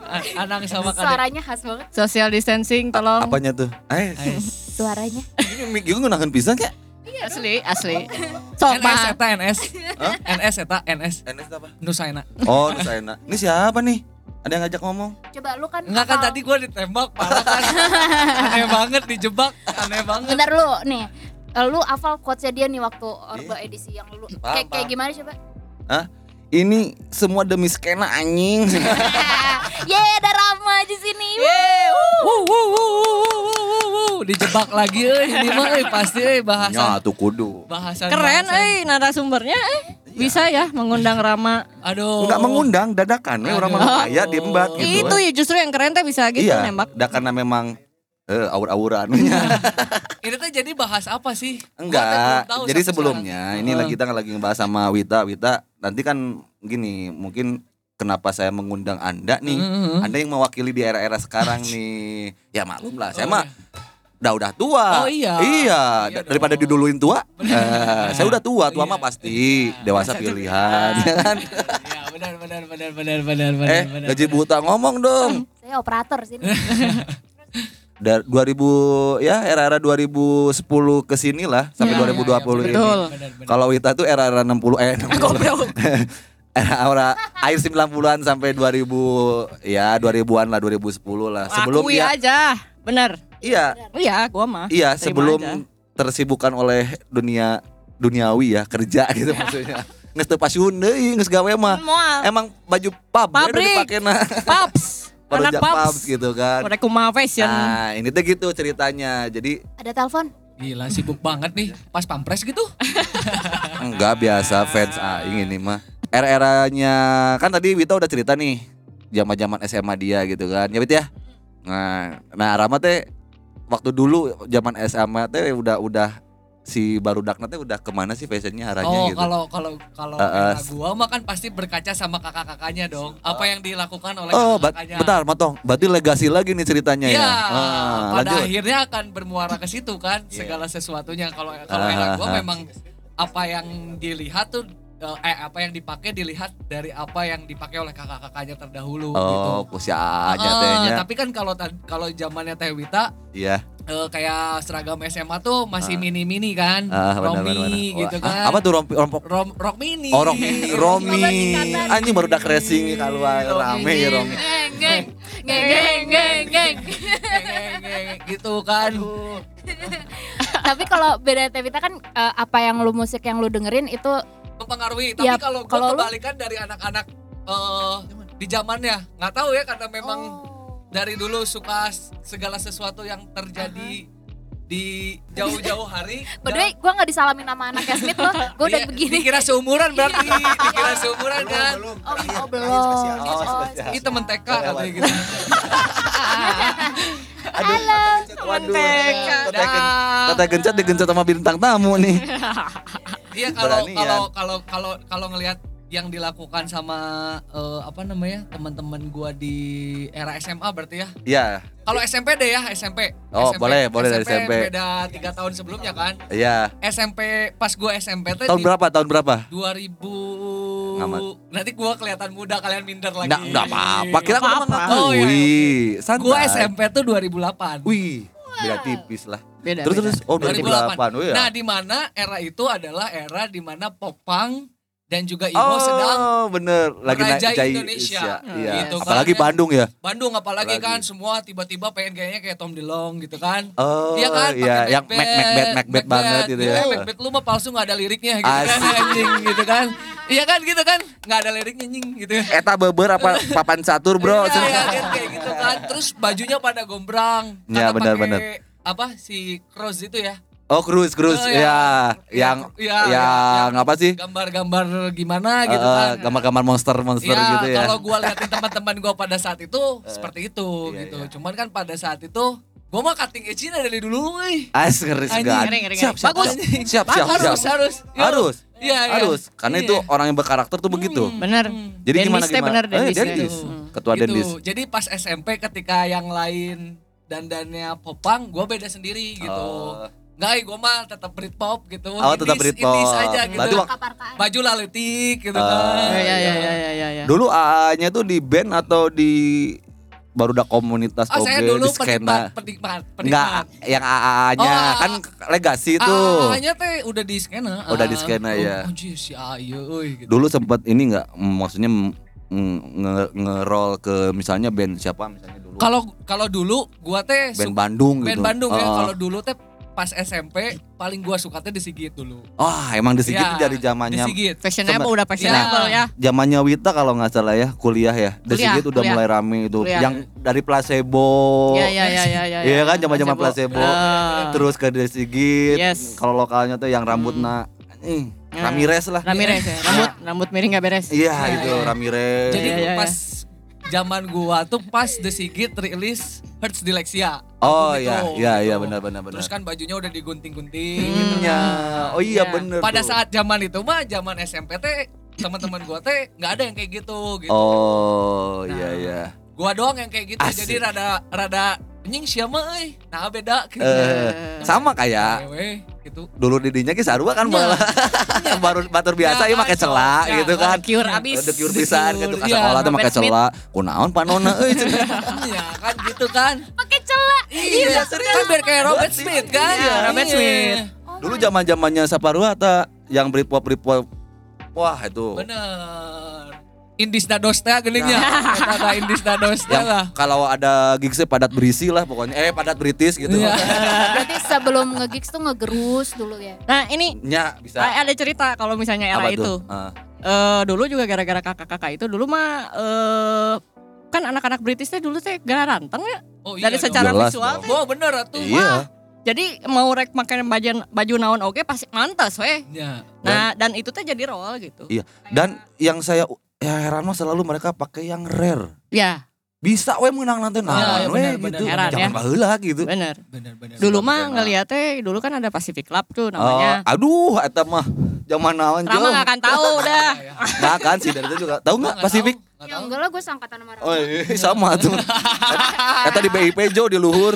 A- Anang sama Kade. suaranya khas banget. Social distancing tolong. Apanya tuh? Eh, Suaranya. ini mic gue gunakan pisang ya? Asli, asli. [LAUGHS] Sok NS eta NS. Hah? NS eta NS. NS apa? Nusaina. Oh, Nusaina. Ini siapa nih? Ada yang ngajak ngomong? Coba lu kan Enggak kan tadi gue ditembak parah kan. Aneh banget dijebak, aneh banget. Bentar lu nih. Eh, Lu hafal quotes-nya dia nih waktu Orba edisi yang lu Paham, kayak kayak gimana coba? Ini semua demi skena anjing. [LAUGHS] Ye, ada Rama di sini. Wuh, wuh, wuh, wuh, wuh, wuh, wuh, wuh. dijebak lagi euy ini mah euy pasti euy bahasan Ya, tuh kudu. bahasan Keren eh narasumbernya eh. Bisa ya mengundang Rama. Aduh. Enggak mengundang, dadakan. Eh, orang mana kaya diembat gitu. itu ya justru yang keren teh bisa gitu iya, nembak. dah karena memang eh aur-auran. [LAUGHS] Ini tuh jadi bahas apa sih? Enggak. tahu Jadi sebelumnya ini Heeh. lagi kita lagi ngebahas sama Wita. Wita, nanti kan gini, mungkin kenapa saya mengundang Anda nih? sekarang. Mhm. Anda yang mewakili di era-era sekarang nih. Ya maklum lah, saya Oh, mah udah udah tua. Oh, iya. Iya, Iya da- daripada dong. diduluin tua. eh, saya udah tua, tua Iya. mah pasti dewasa Masa pilihan, ya kan? Iya, benar benar benar benar benar benar. Eh, benar, gaji benar. buta ngomong dong. Saya operator sini. [LAUGHS] Dari 2000 ya era-era 2010 ke sini lah sampai Iya, 2020 iya, iya, ini. Betul. Kalau Wita tuh era-era 60 eh 60. [LAUGHS] [LAUGHS] era akhir 90-an sampai 2000 ya 2000-an lah 2010 lah. Sebelum Akui dia aja. Bener. iya Iya, gua mah. iya sebelum aja. tersibukkan oleh dunia duniawi ya kerja gitu maksudnya. Nges teu pasiun deui gawe mah. Emang baju pub ya Pabrik. dipake na. Paps. Anak Pubs. Pubs gitu kan. Udah kumaha fashion. Nah, ini tuh gitu ceritanya. Jadi Ada telepon? Gila sibuk banget nih. Pas pampres gitu. [LAUGHS] enggak biasa fans aing ini mah. Era-eranya kan tadi Wita udah cerita nih zaman-zaman SMA dia gitu kan. Ya Wit ya. Nah, nah Rama teh waktu dulu zaman SMA teh udah udah si baru teh udah ke mana sih fashionnya arahnya Oh, gitu. kalau kalau kalau Uh, uh, gua mah kan pasti berkaca sama kakak-kakaknya dong. Apa yang dilakukan oleh Oh, kakak-kakaknya. bentar, motong. Berarti legasi lagi nih ceritanya Iya, ya. Ah, pada lanjut. akhirnya akan bermuara ke situ kan Iya. segala sesuatunya. Kalau kalau era gua ah. memang apa yang dilihat tuh eh eh, apa yang dipakai dilihat dari apa yang dipakai oleh kakak-kakaknya terdahulu gitu. Oh, kusia aja Ah, tehnya. tapi kan kalau kalau zamannya Teh Wita Iya. eh, kayak seragam SMA tuh masih Ah. mini-mini kan, Ah, benar, Romi benar, benar. gitu Wah, kan. Apa tuh rompi rompok? Rom, rok mini. Oh, Romi, [LAUGHS] Romi. Anjing baru udah racing keluar rame ya Romi. Geng, geng, geng, geng, geng, geng. [LAUGHS] gitu kan. Tapi kalau beda Tevita kan eh, apa yang lu musik yang lu dengerin itu mempengaruhi. Tapi Ya, kalau kalau gua lu- kebalikan dari anak-anak eh di zamannya, nggak tahu ya karena memang Oh. dari dulu suka segala sesuatu yang terjadi di jauh-jauh hari. By the way, gue gak disalamin sama anak Smith loh. Gue udah Iya, begini. Dikira seumuran berarti, dikira seumuran kan. Oh, oh belum. Oh, Oh, spesial. Ini temen TK katanya gitu. Halo. Waduh. TK. Kata gencet digencet sama bintang tamu nih. Iya kalau kalau ya. kalau kalau kalau ngelihat yang dilakukan sama eh, apa namanya teman-teman gua di era SMA berarti ya. Iya, Kalau SMP deh ya SMP. Oh, SMP. boleh, boleh dari SMP. Beda tiga tahun sebelumnya kan. iya. SMP pas gua SMP tuh Tahun di berapa? Tahun berapa? 2000 Ngamat. Nanti gua kelihatan muda kalian minder lagi. Enggak, enggak apa-apa. Kita kan Apa-apa. mengakui. Oh, iya, Santai. Gua SMP tuh 2008. Wih, beda tipis lah. Beda. Terus beda. terus oh 2008. Oh iya. Nah, di mana era itu adalah era di mana popang dan juga emo oh, sedang bener lagi naik Indonesia. Iya. Gitu kan. Apalagi Bandung ya. Bandung apalagi Apalagi. kan semua tiba-tiba pengen kayaknya kayak Tom DeLonge gitu kan. Oh, Iya kan, iya, yang Mac Mac Bad Mac Bad banget gitu ya. Macbeth lu mah palsu gak ada liriknya gitu kan Asik. anjing gitu kan. Iya kan gitu kan, nggak ada liriknya anjing gitu. Eta beber apa papan catur bro? Iya, iya, kan, kayak gitu kan. Terus bajunya pada gombrang. Iya, Kata benar, pakai, benar. Apa si Cross itu ya? Oh Cruz Cruz Oh, ya, iya. yang Iya, yang apa sih? Gambar-gambar gimana gitu Eh, kan. Gambar-gambar monster monster Ya, gitu ya. kalau gua liatin teman-teman gua pada saat itu seperti itu iya, gitu. iya. Cuman kan pada saat itu gua mah cutting edge dari dulu euy. As ngeri segan. ngeri, ngeri, Siap, ngeri. siap, Bagus. siap, siap, siap, harus, siap. harus. Yo. Harus, Iya, iya. harus. Karena Iya. itu orang yang berkarakter tuh begitu. Hmm. Bener. Jadi gimana gimana? bener, Eh, Dendis teh. Dendis. Hmm. Ketua Gitu. Dendis. Jadi pas SMP ketika yang lain dandannya popang, gua beda sendiri gitu. Oh. Enggak, gue mah tetap Britpop gitu. Oh, tetap Britpop. Indies aja gitu. Berarti wak- Parka-parkaan. Baju laletik gitu Oh. kan. Ya ya ya ya ya ya. Dulu AA-nya tuh di band atau di baru udah komunitas Ah, oke saya dulu di skena. penikmat, penikmat, Enggak, yang AA-nya Oh, kan legasi tuh. AA-nya teh udah di skena. Oh, udah di Ah, skena, oh, ya. Si AA euy gitu. Dulu sempat ini enggak maksudnya nge- nge-roll ke misalnya band siapa misalnya dulu. Kalau kalau dulu gua teh band Bandung gitu. band Bandung ya. Oh. Kalau dulu teh pas SMP paling gua suka teh di Sigit dulu. Wah, emang di Sigit Ya, dari Di zamannya Sigit. Fashionable udah fashionable ya. zamannya Wita kalau nggak salah ya kuliah ya. Di Kuliah, Sigit udah kuliah. mulai rame itu. Kuliah. Yang dari placebo. Ya ya ya ya ya. Iya kan zaman-zaman placebo. Ah. Terus ke Di Sigit. Yes. Kalau lokalnya tuh yang rambutnya eh, Ya. Ramirez lah. Ramirez ya. Rambut rambut miring gak beres. Iya Ya, itu ya. Ramirez. Jadi Iya, iya, pas zaman gua tuh pas The Sigit rilis Hertz Dilexia. oh iya iya iya benar benar benar. Terus kan bajunya udah digunting-gunting Hmm. gitu. Ya, oh iya Ya. bener Pada tuh. saat zaman itu mah zaman SMP teh teman-teman gua teh nggak ada yang kayak gitu gitu. Oh Nah. iya iya. Gua doang yang kayak gitu. Asik. Jadi rada rada anjing siapa euy. Nah beda gitu. Eh, sama kayak gitu. dulu didinya ki sarua kan Iya. malah [LAUGHS] baru batur biasa Ya, ya pakai kan, celak ya, gitu kan. Cure abis. Udah cure pisan gitu ke Iya, sekolah tuh pakai celak. Kunaon panona euy [LAUGHS] cenah. Iya kan gitu kan. Pakai celak. Iya, kan biar kayak Robert Smith kan. Iya, Robert Iya. Smith. Dulu zaman-zamannya Saparua ta yang Britpop Britpop. Wah, itu. Bener. Indis dados teh geningnya. Eta ada indis dados teh Yang lah. kalau ada gigsnya padat berisi lah pokoknya. Eh padat British gitu. Iya. [LAUGHS] Berarti sebelum nge-gigs tuh ngegerus dulu ya. Nah ini Nya bisa. ada cerita kalau misalnya era Apa itu. tuh? Eh dulu juga gara-gara kakak-kakak itu dulu mah eh kan anak-anak British teh dulu teh gara ranteng ya Oh dari dong. secara Jelas visual dong. teh. Oh bener tuh. Iya. Jadi mau rek pakai baju baju naon oke pasti mantas weh. Ya. Nah, dan itu teh jadi role gitu. Iya. Dan yang saya ya heran mah selalu mereka pakai yang rare. Ya, Bisa we menang nanti naon iya, we benar, gitu. benar, Heran Jangan ya. baheula gitu. bener. Bener bener. Dulu mah ngeliatnya dulu kan ada Pacific Club tuh namanya. aduh eta mah zaman naon Rama jauh. gak akan tahu dah. Nah kan sih dari itu juga. Tahu nggak Pasifik? Ya enggak lah gue sangkatan sama Oh iya, sama tuh. Eta di BIP Jo di luhur.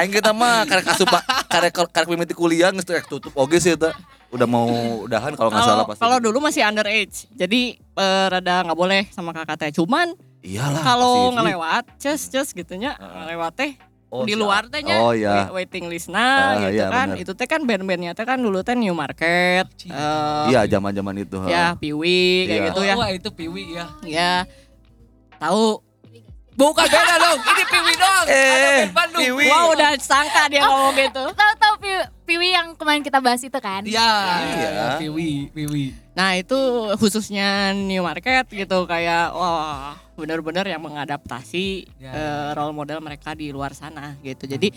Aing kita mah karek asup karek karek mimiti kuliah geus rek tutup oge sih eta. Udah mau udahan kalau nggak salah pasti. kalau dulu masih underage, jadi eh, rada nggak boleh sama kakak teh. Cuman iyalah. kalau ngelewat, ces ces gitunya, ngelewat teh Oh, di luar tehnya Oh iya. wait- waiting list nah Ah, gitu iya, kan bener. itu teh kan band-bandnya teh kan dulu teh New Market eh, Iya, zaman-zaman itu. ha. ya Piwi kayak Iya. gitu ya Wah itu Piwi ya. ya tahu Bukan beda dong. Ini Piwi dong. Eh, Ada band Bandung. Piwi. wah udah sangka dia ngomong gitu [LAUGHS] Tahu tahu Piwi, Piwi yang kemarin kita bahas itu kan? Iya. Iya. Piwi, Piwi. nah itu khususnya New Market gitu kayak wah benar-benar yang mengadaptasi Ya. eh, role model mereka di luar sana gitu jadi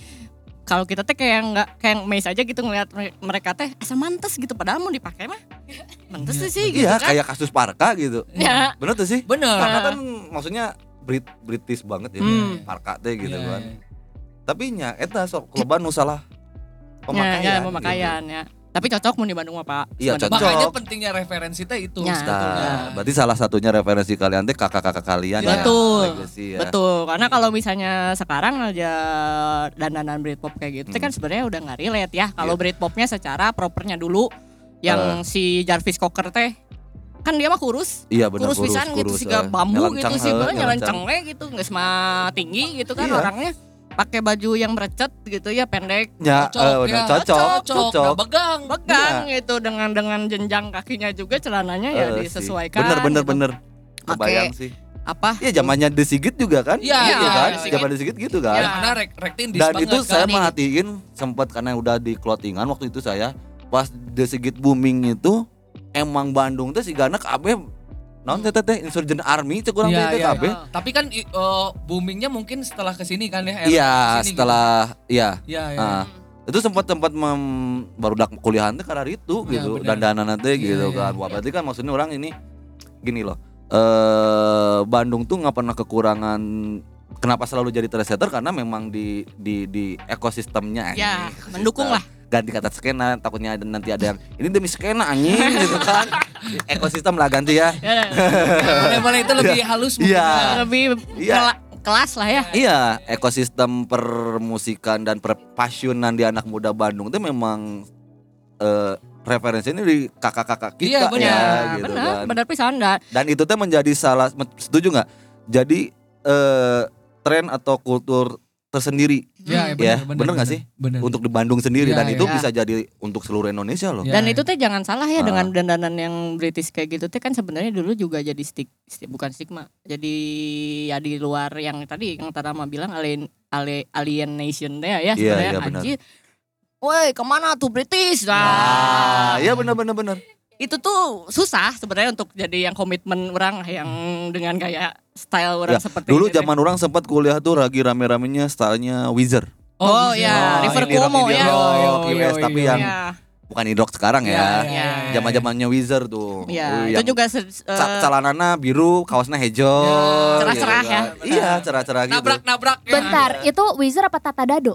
kalau kita teh kayak nggak kayak maze aja gitu ngelihat mere- mereka teh asa mantes gitu padahal mau dipakai mah mantes Iya, sih gitu Iya, kan kayak kasus Parka gitu. ya Bener tuh sih? Bener. Parka kan maksudnya Brit British banget ya. Hmm. Parka teh gitu Iya, kan. Tapi nya eta sok loba nu salah ya, pemakaian. ya, gitu. pemakaian ya tapi cocok mau di Bandung mah pak Iya, cocok. Makanya pentingnya referensi teh itu Ya. Nah, berarti salah satunya referensi kalian teh kakak-kakak kalian ya. Betul. Legacy ya. Betul, karena kalau misalnya sekarang aja dandanan Britpop kayak gitu, Hmm. kan sebenarnya udah nggak relate ya. Kalau Iya. Britpopnya secara propernya dulu, yang si Jarvis Cocker teh, kan dia mah kurus, Iya benar kurus, pisan gitu, kurus, sih eh. bambu gitu sih, eh, bener nyelencang. nyelenceng we gitu, nggak sama tinggi gitu kan Iya. orangnya, pakai baju yang merecet gitu ya pendek, Ya, Cocok, benar, ya. cocok, Cocok, cocok. nggak begang. begang gitu dengan dengan jenjang kakinya juga celananya ya Eh, sih. disesuaikan. Bener bener gitu. bener. Kebayang sih. Apa? Iya zamannya The Sigit juga kan? Iya, iya, kan? Zaman The Sigit gitu kan? Ya. Karena rek rektin Dan itu saya kan. merhatiin sempat karena udah di clothingan waktu itu saya pas The Sigit booming itu emang Bandung teh sigana kabeh naon teh teh teh insurgent army cek urang Iya, teh teh iya. kabeh. Tapi kan eh, boomingnya mungkin setelah ke sini kan ya. Iya, ke sini setelah iya. gitu. Iya, iya. Ah. itu sempat sempat mem- baru dak kuliahan teh karena itu Iya, gitu dan dana nanti Iya, gitu iya, kan iya. Wah, berarti kan maksudnya orang ini gini loh eh Bandung tuh nggak pernah kekurangan kenapa selalu jadi trendsetter karena memang di di di ekosistemnya Ya, anjing. mendukung lah. Ganti kata skena takutnya ada nanti ada yang ini demi skena anjing [LAUGHS] gitu kan ekosistem lah ganti ya Ya, Boleh-boleh itu [LAUGHS] lebih halus mungkin Iya. ya. lebih Iya. kela- kelas lah ya. Iya, ekosistem permusikan dan perpasionan di anak muda Bandung itu memang eh referensinya di kakak-kakak Iya, kita benar. ya Ya, gitu benar, kan. benar pisan dah. Dan itu tuh menjadi salah setuju nggak? Jadi eh tren atau kultur tersendiri Iya, Ya, bener nggak sih? Bener. untuk di Bandung sendiri Iya, dan itu iya. bisa jadi untuk seluruh Indonesia loh. Iya. Dan itu teh jangan salah ya Ah. dengan dandanan yang British kayak gitu teh kan sebenarnya dulu juga jadi stik, sti- bukan stigma. Jadi ya di luar yang tadi yang Tarama bilang alien ali- alienation deh ya Iya, sebenarnya iya, benar. anjir. Woi, ke mana tuh British? Nah, Ah, iya benar benar benar. Itu tuh susah sebenarnya untuk jadi yang komitmen orang yang dengan gaya style orang Ya, seperti Dulu zaman orang sempat kuliah tuh lagi rame-ramenya stylenya Wizard. Oh, bisa. ya, River ini rock, Cuomo ya. yo, US, tapi yang Iya, bukan indrock sekarang Iya, ya. iya, iya, iya. Zaman-zamannya Wizard tuh. iya, Uh, itu juga ca- celanana biru, kaosnya hijau. Ya, cerah-cerah gitu ya. kan. Iya, cerah-cerah gitu. Nabrak-nabrak ya. Bentar, itu Wizard apa Tata Dado?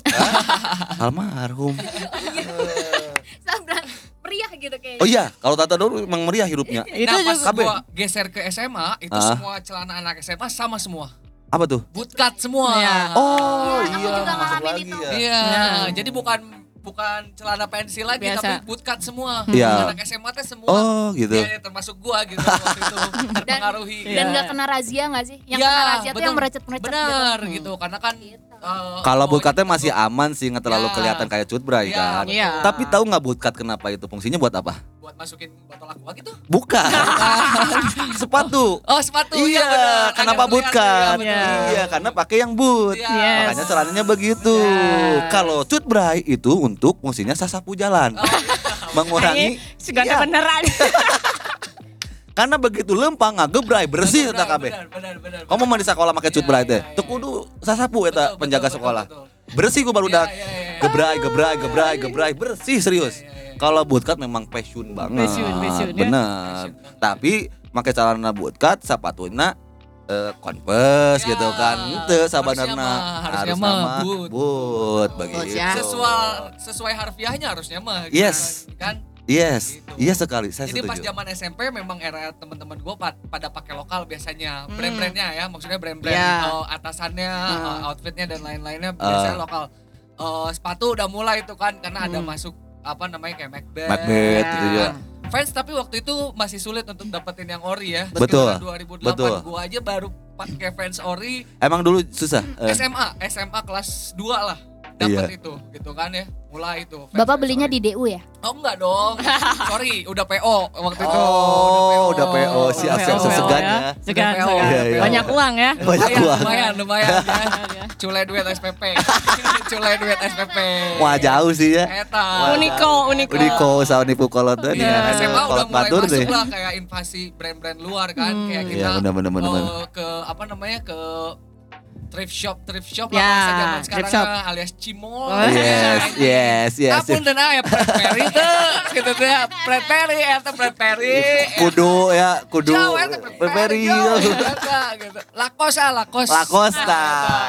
Almarhum. [LAUGHS] Periah gitu kayaknya. Oh iya, kalau Tata dulu emang meriah hidupnya. [LAUGHS] itu nah, pas gua geser ke SMA, itu Ah. semua celana anak SMA sama semua. Apa tuh? Bootcut semua. Iya. Oh Iya, aku iya, juga masuk ngalamin lagi itu. ya. Iya, Nah. jadi bukan bukan celana pensil lagi Biasa. tapi bootcut semua. Iya. Anak SMA teh semua. Oh gitu. Iya, termasuk gua gitu waktu itu [LAUGHS] terpengaruhi. Iya. Dan nggak kena razia nggak sih? Yang Iya, kena razia tuh bener. yang merecet-merecet gitu. Bener gitu, karena kan Gitu. eh, Kalau oh, bootcutnya itu- masih aman sih, nggak terlalu Ya. kelihatan kayak cutbray Iya, kan. betul. Iya. Tapi tahu nggak bootcut kenapa itu fungsinya buat apa? Buat masukin botol aqua gitu. Bukan. [LAUGHS] Sepatu. Oh, sepatu Iya, bener. kenapa Agak bootcut? kelihatan, Iya. Iya, karena pakai yang boot. Iya. Yes. Makanya celananya begitu. Yes. Kalau cutbray itu untuk fungsinya sasapu jalan. Oh. [LAUGHS] Mengurangi segala Iya. beneran. [LAUGHS] Karena begitu lempang ngagebrai bersih eta kabeh. Benar, benar, benar. Kamu mau di sekolah make cut Iya, berai teh. iya, Teu iya. kudu sasapu eta penjaga betul, sekolah. betul, betul. Bersih ku baru dak iya. gebrai gebrai gebrai gebrai bersih serius. Kalau bootcut memang passion banget. Passion, passion, ya. Bener. Passion banget. Tapi make celana bootcut sepatuna eh, Converse Ya, gitu kan. Harusnya sabanarna harusnya mah nama boot. boot Boot, begitu. ya. sesuai sesuai harfiahnya harusnya mah Yes. kan Yes, Gitu. iya sekali, saya jadi pas setuju. zaman SMP memang era teman-teman gue pada pakai lokal biasanya Hmm. brand-brandnya ya maksudnya brand-brand Ya. eh, atasannya Hmm. eh, outfitnya dan lain-lainnya Ah. biasanya lokal Eh, sepatu udah mulai itu kan karena ada Hmm. masuk apa namanya kayak Macbeth, Macbeth gitu ya. Fans tapi waktu itu masih sulit untuk dapetin yang ori ya. Betul, Sekitar 2008 betul. gua aja baru pakai fans ori Emang dulu susah. eh, SMA, SMA kelas 2 lah Iya. dapat itu gitu kan ya. Mulai itu. fans- Bapak belinya ori. di DU ya? Oh enggak dong. [LAUGHS] Sorry, udah PO waktu itu. Oh, udah PO, siap, PO, segan ya. ya. Segan, Udah PO. segan. Iya, iya. Banyak uang ya. Banyak lumayan, uang. lumayan, lumayan [LAUGHS] ya. Culai duit SPP. [LAUGHS] Culai duit SPP. Wah jauh sih ya. Eta. Uniko, Uniko. Uniko sama nipu kolot tuh Iya. Iya, SMA udah mulai masuk deh. lah kayak invasi brand-brand luar kan Hmm. kayak Iya, kita bener, bener, bener, eh, bener. ke apa namanya ke thrift shop thrift shop Ya, lah bahasa zaman thrift sekarang shop. alias cimol Oh. Yes, yes, yes. Apun dan ya Fred Perry tuh gitu tuh ya Fred Perry eta Fred Perry Kudu ya, kudu Jauh eta Fred jauh, eta, gitu. Lakos ah Lakos Lacosta.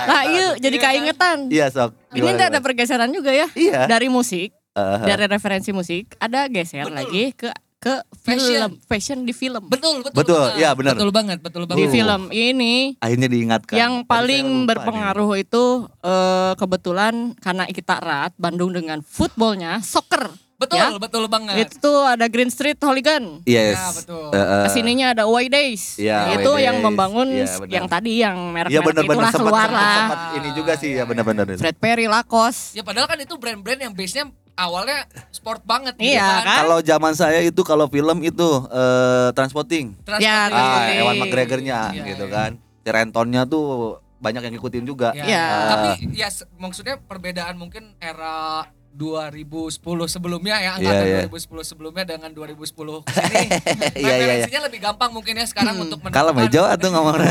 Nah, iya jadi keingetan. Iya sok. Ini ada pergeseran juga ya. Iya. Dari musik, dari referensi musik, ada geser Betul. lagi ke ke Fashion. film, fashion di film. Betul betul Betul, banget. iya, benar. Betul banget betul Di banget Oh. film ini Akhirnya diingatkan. yang paling lupa berpengaruh itu eh, kebetulan karena kita erat Bandung dengan footballnya, soccer. Betul Ya. betul banget Itu tuh ada Green Street Hooligan. Yes. Ya, betul. Uh-uh. Ke sininya ada Away Days. Iya, itu Away yang Days. membangun benar. yang tadi yang Iya merek-merek benar-benar itulah keluar sempat, lah. sempat ini juga sih ya benar-benar. Fred Perry, Lacoste. Ya padahal kan itu brand-brand yang base-nya awalnya sport banget gitu Iya, kan. kan? Kalau zaman saya itu kalau film itu eh, transporting. Transporting. Ya, Ah. Ewan McGregor-nya Iya, gitu iya. kan. Rentonnya tuh banyak yang ngikutin juga. Ya. Iya. Tapi ya se- maksudnya perbedaan mungkin era 2010 sebelumnya ya angkatan Iya, iya. 2010 sebelumnya dengan 2010 ke sini [LAUGHS] Iya, iya, iya. referensinya lebih gampang mungkin ya sekarang Hmm. untuk Kalau mejo atau ngomong. [LAUGHS]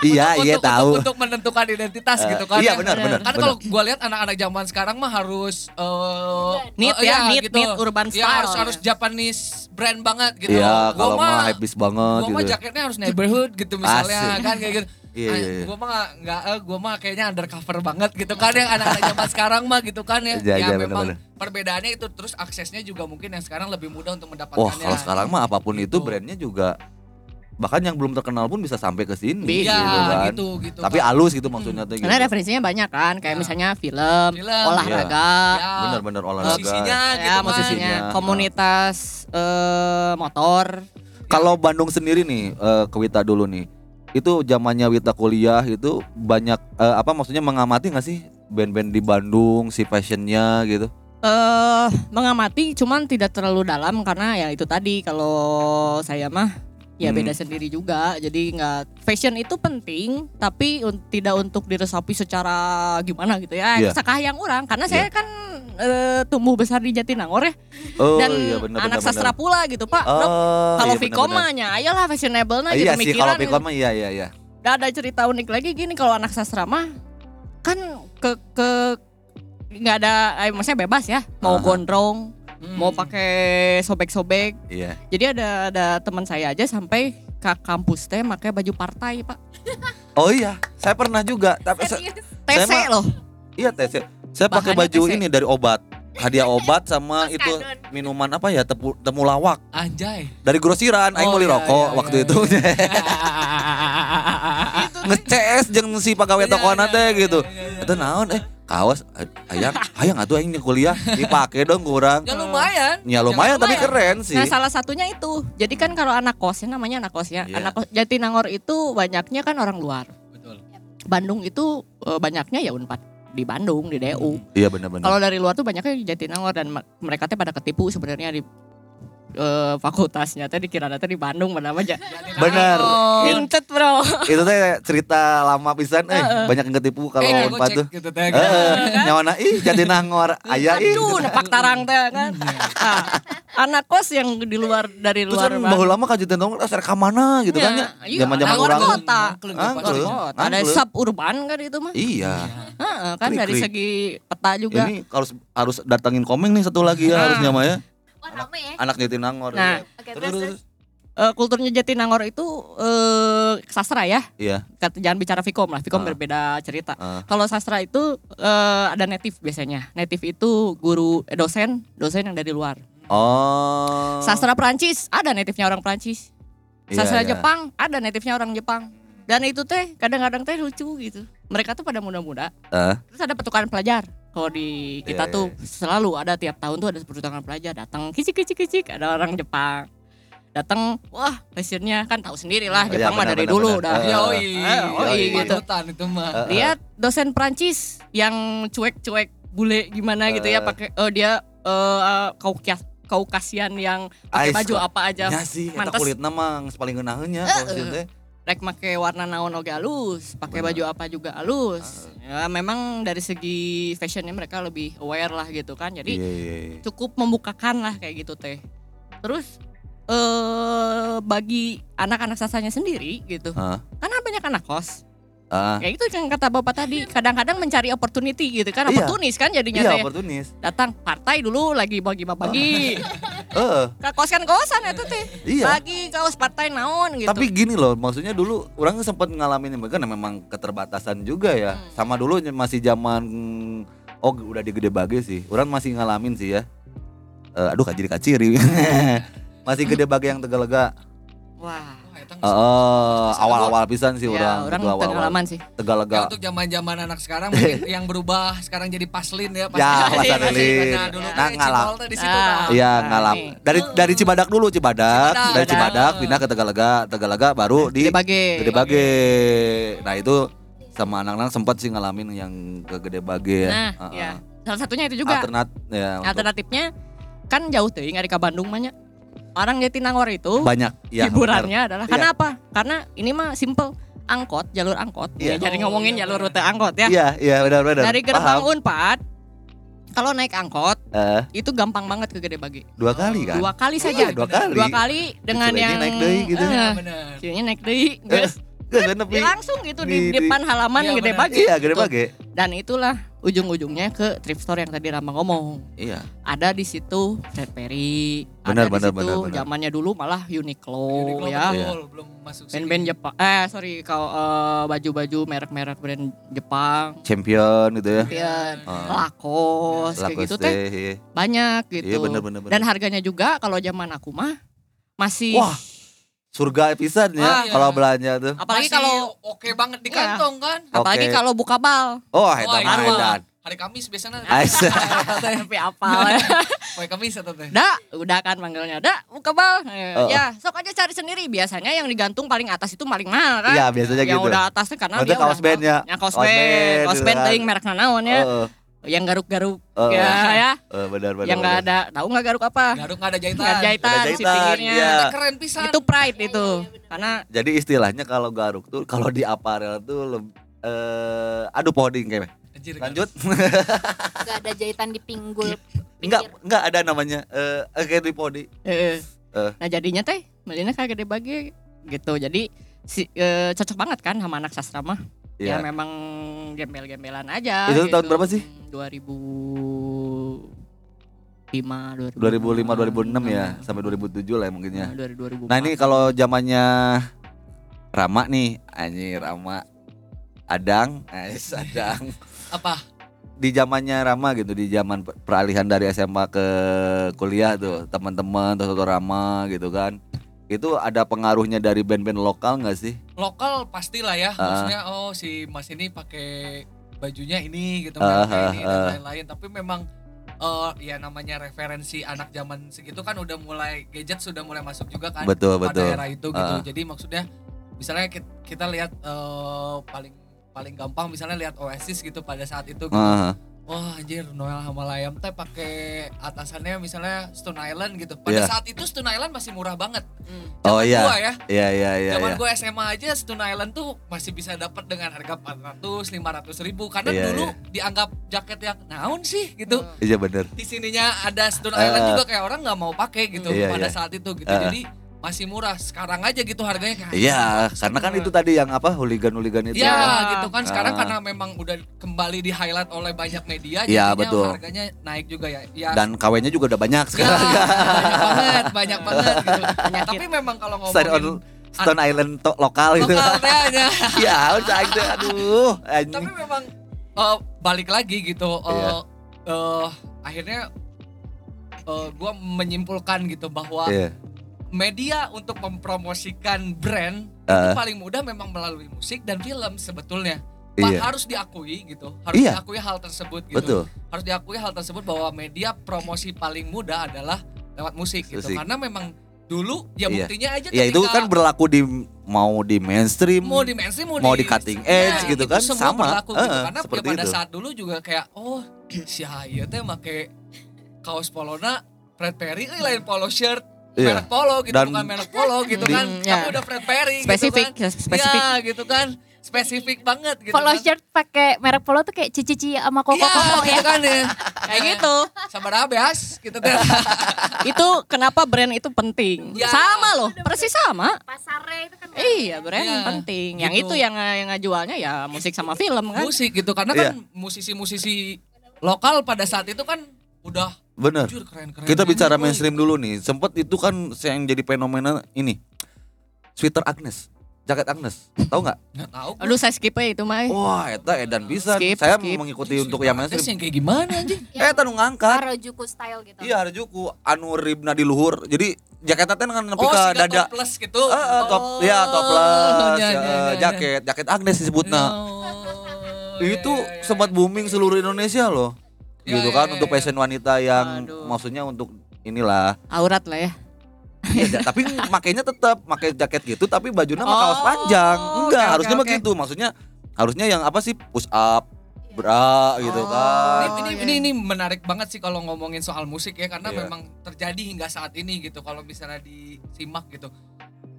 Iya, untuk, iya untuk- tahu. untuk, untuk menentukan identitas Eh, gitu kan iya, ya. benar, benar, Karena kalau gua lihat anak-anak zaman sekarang mah harus eh Neat eh, ya, iya, neat, neat, urban Ya, style. harus harus Japanese brand banget gitu. Iya, Gua kalau mah mah habis banget gua mah gitu. jaketnya harus neighborhood gitu misalnya Asik. kan kayak gitu. Iya, iya, iya. Gua mah nggak- eh, gua mah kayaknya undercover banget gitu kan yang anak-anak zaman sekarang mah gitu kan ya. [LAUGHS] Iya, ya iya, memang benar-benar. perbedaannya itu terus aksesnya juga mungkin yang sekarang lebih mudah untuk Wah, mendapatkannya. kalau sekarang mah apa pun itu Gitu. brandnya juga bahkan yang belum terkenal pun bisa sampai ke sini Iya, gitu kan. gitu gitu. Tapi kan. halus gitu maksudnya tuh gitu. Karena referensinya banyak kan, kayak Ya. misalnya film, Film, olahraga, Ya, Bener-bener olahraga. musisinya gitu ya kan. musisinya, Musisinya. komunitas eh, motor. Kalau Bandung sendiri nih eh, ke Wita dulu nih. Itu zamannya Wita kuliah itu banyak eh, apa maksudnya mengamati nggak sih band-band di Bandung si fashionnya gitu? eh mengamati cuman tidak terlalu dalam karena ya itu tadi kalau saya mah ya Hmm. beda sendiri juga jadi nggak fashion itu penting tapi un- tidak untuk diresapi secara gimana gitu ya Iya. sakahayang orang karena saya kan eh, tumbuh besar di Jatinangor ya Oh dan iya benar anak benar. sastra pula gitu pak Oh, kalau iya, Vicom benar-benar. mah nya ayolah fashionable nah iya gitu sih kalau mikiran Vicom mah iya iya iya. Gak ada cerita unik lagi gini kalau anak sastra mah kan ke ke nggak ada eh, maksudnya bebas ya mau Aha. gondrong Hmm. mau pakai sobek-sobek Iya. jadi ada ada teman saya aja sampai ke kampus teh pakai baju partai pak [LAUGHS] Oh iya, saya pernah juga tapi saya, TC mah- loh iya tes. Saya pakai baju TC. ini dari obat. Hadiah [LAUGHS] obat sama itu minuman apa ya tepu, temulawak Anjay. dari grosiran aing Oh, beli iya, rokok iya, waktu iya, itu [LAUGHS] nge-CS jeung si pegawai Iya, toko iya, teh iya, gitu. itu naon eh? Kaos eh, hayang hayang atuh aing kuliah dipake dong kurang. Ya lumayan. ya lumayan tapi keren sih. Nah salah satunya itu. Jadi kan kalau anak kosnya namanya anak kos ya. Iya. anak kos Jatinangor itu banyaknya kan orang luar. Betul. Bandung itu eh, banyaknya ya unpad. Di Bandung di DU iya benar-benar. Kalau dari luar tuh banyaknya di Jatinangor dan mereka teh pada ketipu sebenarnya di eh, fakultasnya teh dikira teh di Bandung mana aja. Bener. Oh. Incet bro. [LAUGHS] itu teh cerita lama pisan eh banyak yang ketipu kalau Eh, unpad cek tuh gitu teh. Heeh, nyawana ih Jatinangor [LAUGHS] aya ih Aduh, nepak tarang teh kan. Ah, anak kos yang di luar dari Terus luar kan Bandung. baheula mah kajian nongkrong asal ka mana gitu kan ya. Iya, Zaman-zaman urang. kota. Ada Angklung. suburban kan itu mah. Iya. Heeh, kan dari segi peta juga. Ini harus harus datangin komeng nih satu lagi ya Nah. harusnya mah ya. Wah rame ya. Anak Jatinangor. Nah. ya. Oke terus, terus. Eh, kulturnya Jatinangor itu eh sastra ya. Iya. Kata- Jangan bicara Vicom lah, Vicom Ah. berbeda cerita. Ah. Kalau sastra itu eh, ada native biasanya. Native itu guru eh, dosen, dosen yang dari luar. Oh. Sastra Perancis ada native-nya orang Perancis. Iya, Sastra iya. Jepang ada native-nya orang Jepang. Dan itu teh kadang-kadang teh lucu gitu. Mereka tuh pada muda-muda. Eh. Terus ada pertukaran pelajar. Kalau di kita Iya, tuh iya. selalu ada tiap tahun tuh ada pertukaran pelajar datang kicik kicik kicik ada orang Jepang datang wah fashionnya kan tahu sendiri lah Oh, iya, Jepang mah benar, dari benar, dulu benar. udah Eh, Yoi, Eh, yoi, gitu. Panutan itu mah. Eh, eh. lihat dosen Prancis yang cuek-cuek bule gimana gitu ya Eh. pakai eh, dia eh kaukas kaukasian yang pakai baju apa aja Ya sih, kulitna mah geus paling ngeunaheun nya Eh, kalau sieun teh. Rek make warna naon oge halus, pakai baju apa juga halus. Ya memang dari segi fashionnya mereka lebih aware lah gitu kan. Jadi Iya, iya, iya. cukup membukakan lah kayak gitu teh. Terus eh bagi anak-anak sasanya sendiri gitu. Hah? Karena banyak anak kos. Ah. Kayak itu yang kata Bapak tadi, kadang-kadang mencari opportunity gitu kan, Iya. oportunis kan jadinya Iya, teh. oportunis. Datang partai dulu lagi bagi-bagi. Heeh. [LAUGHS] Ke kosan-kosan itu teh. Iya. Bagi kaos partai naon gitu. Tapi gini loh, maksudnya dulu orang sempat ngalamin kan memang keterbatasan juga ya. Hmm. Sama dulu masih zaman oh udah di gede bage sih. Orang masih ngalamin sih ya. Eh, aduh kaciri kaciri. [LAUGHS] masih gede bage yang tegalega. Wah. Eh, eh, awal-awal pisan sih Ya, orang. orang itu awal-awal. pengalaman sih. Ya, untuk zaman-zaman anak sekarang mungkin [LAUGHS] yang berubah sekarang jadi paslin ya. Ya, Masih, Pasar masih, Lilin. Nah, dulu Ya. Nah. Cimol teh di situ Ah. dah. Iya Nah, ngalam. nih. Dari dari Cibadak dulu Cibadak, Cibadak. dari Cibadak Cibadak. pindah ke Tegalega, Tegalega baru di Gede bage. Gede Bage. Nah itu sama anak-anak sempat sih ngalamin yang ke Gede Bage ya. Nah, Heeh. ya. Salah satunya itu juga. Alternat ya untuk Alternatifnya kan jauh tuh nggak di ka Bandung banyak. Orang Jatinangor itu banyak ya. hiburannya adalah Iya. karena apa? Karena ini mah simple angkot, jalur angkot. Ya, jadi Oh, ngomongin iya, jalur benar. rute angkot ya. Iya, iya benar-benar. Dari gerbang Paham. Unpad kalau naik angkot Eh, itu gampang banget ke Gede Bage. dua kali kan? Dua kali Iya, saja. dua kali. Dua kali dengan yang naik deui gitu. Eh, Iya, bener. cileni naik deui. Gak kan tapi. Ya, langsung gitu di- di, depan halaman Iya, Gede benar. Bage. Iya, Gede. Bage. Dan itulah ujung-ujungnya ke thrift store yang tadi Rama ngomong. Iya. Ada di situ Fred Perry, Benar, ada benar, di situ benar, benar. zamannya dulu malah Uniqlo, Uniqlo ya. betul, belum masuk sini. Band-band Jepang. Eh sorry kalau eh, baju-baju merek-merek brand Jepang. Champion gitu ya. Champion, Ah. Lacoste, kayak gitu teh iya. banyak gitu. Iya benar benar benar. Dan harganya juga kalau zaman aku mah masih Wah, surga pisan ya Ah, iya. kalau belanja tuh. apalagi kalau oke banget di Iya. kantong kan. apalagi Oke. kalau buka bal. Oh, mah mah. edan. Hari Kamis biasanya. Tapi apa? Poe Kamis atau teh. Da, udah kan manggilnya. Da, buka bal. Oh. Ya, sok aja cari sendiri. Biasanya yang digantung paling atas itu paling mahal kan. Iya, biasanya yang gitu. udah atasnya karena Maksudnya dia kaos udah- band ya. Ya kaos Kaos band, band kaos gitu band kan. teuing merek naon ya. Heeh. Yang garuk-garuk Heeh. ya ya. Eh, benar benar. Yang nggak ada, tahu nggak garuk apa? Garuk nggak ada jahitan. Nggak ada jahitan, Nggak ada si jahitan, pinggirnya. iya. Eta keren pisan. Itu pride itu. Karena Jadi istilahnya kalau garuk tuh kalau di aparel tuh leb- eh aduh poding kayaknya. Anjir, Lanjut. [LAUGHS] Gak ada jahitan di pinggul. Enggak, enggak ada namanya. Eh uh, kayak di podi. eh, Eh. nah jadinya teh belinya kayak gede bagi gitu. Jadi si, eh, cocok banget kan sama anak sastra mah. Ya Iya. memang gembel-gembelan aja. Itu gitu. tahun berapa sih? 2005, 2005, 2005 2006 ya sampai 2007 lah ya mungkin ya. Nah, dari 2004. Nah, ini kalau zamannya Rama nih, anjir Rama Adang, Ais [LAUGHS] Adang. Apa? Di zamannya Rama gitu, di zaman per- peralihan dari SMA ke kuliah tuh, teman-teman tuh Rama gitu kan. Itu ada pengaruhnya dari band-band lokal nggak sih? Lokal pastilah ya. Ah. Maksudnya oh si Mas ini pakai bajunya ini gitu mereknya ah, ini dan ah. lain-lain. Tapi memang eh ya namanya referensi anak zaman segitu kan udah mulai gadget sudah mulai masuk juga kan Betul, pada betul. era itu gitu. Ah. Jadi maksudnya misalnya kita, kita lihat eh, paling paling gampang misalnya lihat Oasis gitu pada saat itu gitu. Heeh. Wah anjir Noel Hamalayam teh pakai atasannya misalnya Stone Island gitu. Pada Iya. saat itu Stone Island masih murah banget. Oh Zaman iya. gua ya. Iya iya iya. Zaman iya. gue SMA aja Stone Island tuh masih bisa dapat dengan harga 400, 500 ribu karena Iya, dulu iya. dianggap jaket yang naon sih gitu. Iya bener. Di sininya ada Stone Island Eh. juga kayak orang nggak mau pakai gitu Iya, pada iya. saat itu gitu. Eh. Jadi masih murah. Sekarang aja gitu harganya kayak Iya, karena kan itu tadi yang apa hooligan-hooligan itu. Ya gitu kan sekarang Ah. karena memang udah kembali di highlight oleh banyak media Iya, betul. harganya naik juga ya. Ya Dan KW-nya juga udah banyak ya, sekarang. [LAUGHS] banyak banget, banyak banget gitu. Penyakit. Tapi memang kalau ngomongin Stone Island to lokal gitu. lokal teh aja. [LAUGHS] ya, udah aduh. Tapi memang eh, balik lagi gitu eh, akhirnya gue menyimpulkan gitu bahwa Iya. Media untuk mempromosikan brand itu Eh. paling mudah memang melalui musik dan film sebetulnya. Pak, Iya. harus diakui gitu. Harus Iya. diakui hal tersebut gitu. Betul. Harus diakui hal tersebut bahwa media promosi paling mudah adalah lewat musik gitu. Musik. Karena memang dulu ya Iya. buktinya aja Ya itu kan berlaku di mau di mainstream, mau di mainstream mau, mau di cutting edge Ya, gitu itu kan, semua sama. berlaku gitu Eh, karena ya pada itu. saat dulu juga kayak oh si Haye teh make kaos polona Fred Perry eh, lain polo shirt Iya. merek polo gitu Dan- bukan merek polo gitu Hmm, kan ya. tapi udah Fred Perry Spesifik, gitu kan spesifik. ya gitu kan spesifik banget gitu Polo kan. shirt pakai merek polo tuh kayak cici-cici sama koko Iya, koko gitu ya. kan ya. Kayak gitu. Sabar abes gitu teh. [LAUGHS] itu kenapa brand itu penting. Ya. Sama loh, persis sama. Pasarnya itu kan Iya, brand Iya, penting. Yang gitu. itu yang yang ngajualnya ya musik sama film kan. Musik gitu karena Iya. kan musisi-musisi lokal pada saat itu kan udah Bener. jujur keren-keren. Kita bicara banget, mainstream dulu nih. Sempet itu kan yang jadi fenomena ini. Sweater Agnes. Jaket Agnes. Tahu nggak? woy. [LAUGHS] Nggak tahu. Aduh saya skip aja itu mah. Wah, eta edan bisa. Skip, Saya skip. mengikuti untuk yang mainstream. yang kayak gimana anjing? [LAUGHS] Eh, tanu ngangkat. Harajuku style gitu. Iya, ada juku anu ribna di luhur. Jadi jaketnya teh kan nepi Oh, ke dada. plus gitu. Eh, eh, top, Oh, ya toples, iya, eh, iya, iya. jaket, jaket Agnes disebutnya. Oh, itu iya, iya, sempat iya. booming seluruh Indonesia loh. Iya, gitu iya, kan iya, untuk iya. fashion wanita yang Aduh. maksudnya untuk inilah. Aurat lah ya. Ya, tapi makainya tetap pakai jaket gitu tapi bajunya mah Oh, kaos panjang. Enggak, oke, harusnya oke, begitu. Maksudnya harusnya yang apa sih push up, bra gitu Oh. kan. Ini, ini, iya. ini, ini menarik banget sih kalau ngomongin soal musik ya karena Iya. memang terjadi hingga saat ini gitu kalau misalnya disimak gitu.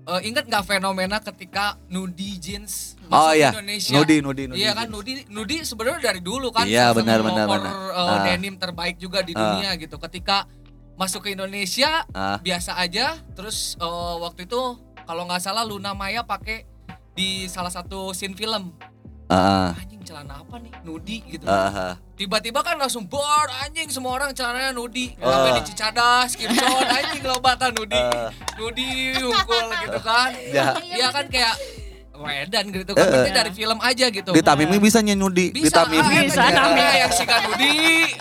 Eh, ingat nggak fenomena ketika nudi jeans Oh iya, Indonesia? Nudi, nudi, nudi. Iya kan nudi nudi sebenarnya dari dulu kan Iya, benar, benar, benar. Ah. denim terbaik juga di Ah. dunia gitu. Ketika masuk ke Indonesia Ah, biasa aja terus eh, waktu itu kalau nggak salah Luna Maya pakai di salah satu scene film ah, anjing celana apa nih nudi gitu ah. tiba-tiba kan langsung bor anjing semua orang celananya nudi Ah. sampai di Cicadas Kircon anjing loba tah nudi Ah. nudi hungkul gitu kan Ya. iya kan kayak wedan gitu kan berarti eh. dari film aja gitu Di Tamimi bisa nyudi, di bisa Tamimi. ah, Bisa, Tamim. yang suka nudi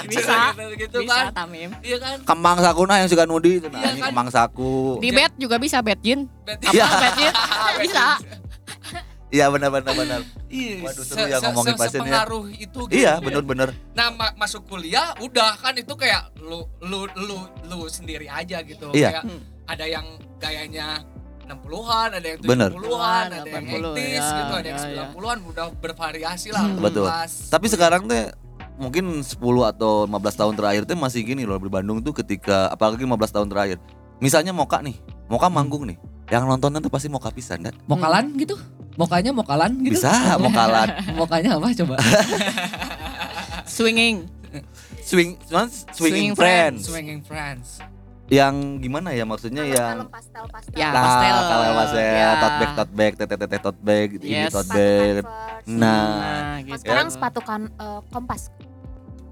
Bisa. gitu, gitu Bisa kan Tamim. iya kan Kemang sakuna yang suka nudi, nah, Iya ini kan? kemang saku. Di bed juga bisa bed jin. Berarti- Iya. [LAUGHS] Bed jin bisa. Iya benar benar benar. Iya, Waduh, se- seru ya ngomongin se- passion ya. sepengaruh itu gitu. Iya benar benar. Nah, ma- masuk kuliah udah kan itu kayak lu lu lu lu sendiri aja gitu. Iya. Kayak ada yang gayanya 60-an, ada yang Bener. 70-an, ada yang 80, 80s ya, gitu, ada yang ya, ya. 90-an udah bervariasi lah. Hmm. Betul. Tapi sekarang teh mungkin 10 atau 15 tahun terakhir teh masih gini loh di Bandung tuh ketika apalagi 15 tahun terakhir. Misalnya Moka nih, Moka manggung nih. Yang nontonnya tuh pasti Moka pisan dah. mokalan gitu? Mokanya mokalan gitu? Bisa [LAUGHS] Mokalan. Mokanya apa coba? Swinging. Swing, swinging Swinging friends. Swinging Friends. Yang gimana ya maksudnya yang pastel pastel. Ya, Nah, pastel. kalau pastel, Ya. tote bag, tote bag, tete tete tote bag, ini Yes. tote bag. Nah, Nah, Kalau gitu. sekarang sepatu kan eh, kompas.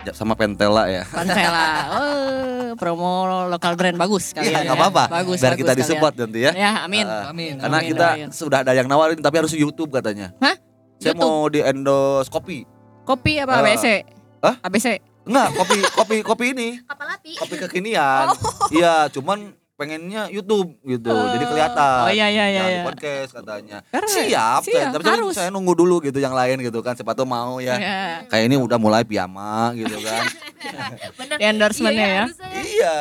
ya, sama Pentela ya. Pantela. [LAUGHS] Oh, promo lokal brand bagus Iya, kalian. nggak ya. apa-apa. Bagus. Biar bagus kita kalian. disebut nanti ya. Ya, amin. Ah, Amin. Karena Amin, kita amin. sudah ada yang nawarin tapi harus YouTube katanya. Hah? Saya YouTube? mau di endorse kopi. Kopi Ah. apa ABC? Hah? ABC. Enggak, kopi kopi kopi ini, Kapal api. kopi kekinian. Iya, cuman pengennya YouTube gitu. Jadi kelihatan. Oh iya iya iya. Iya. podcast katanya. Keren. Siap, Siap, saya- tapi saya- harus. saya nunggu dulu gitu yang lain gitu kan. Siapa tuh mau ya. Ya. Kayak ini udah mulai piyama gitu kan. [LAUGHS] Bener. Di endorsementnya ya. harusnya. iya,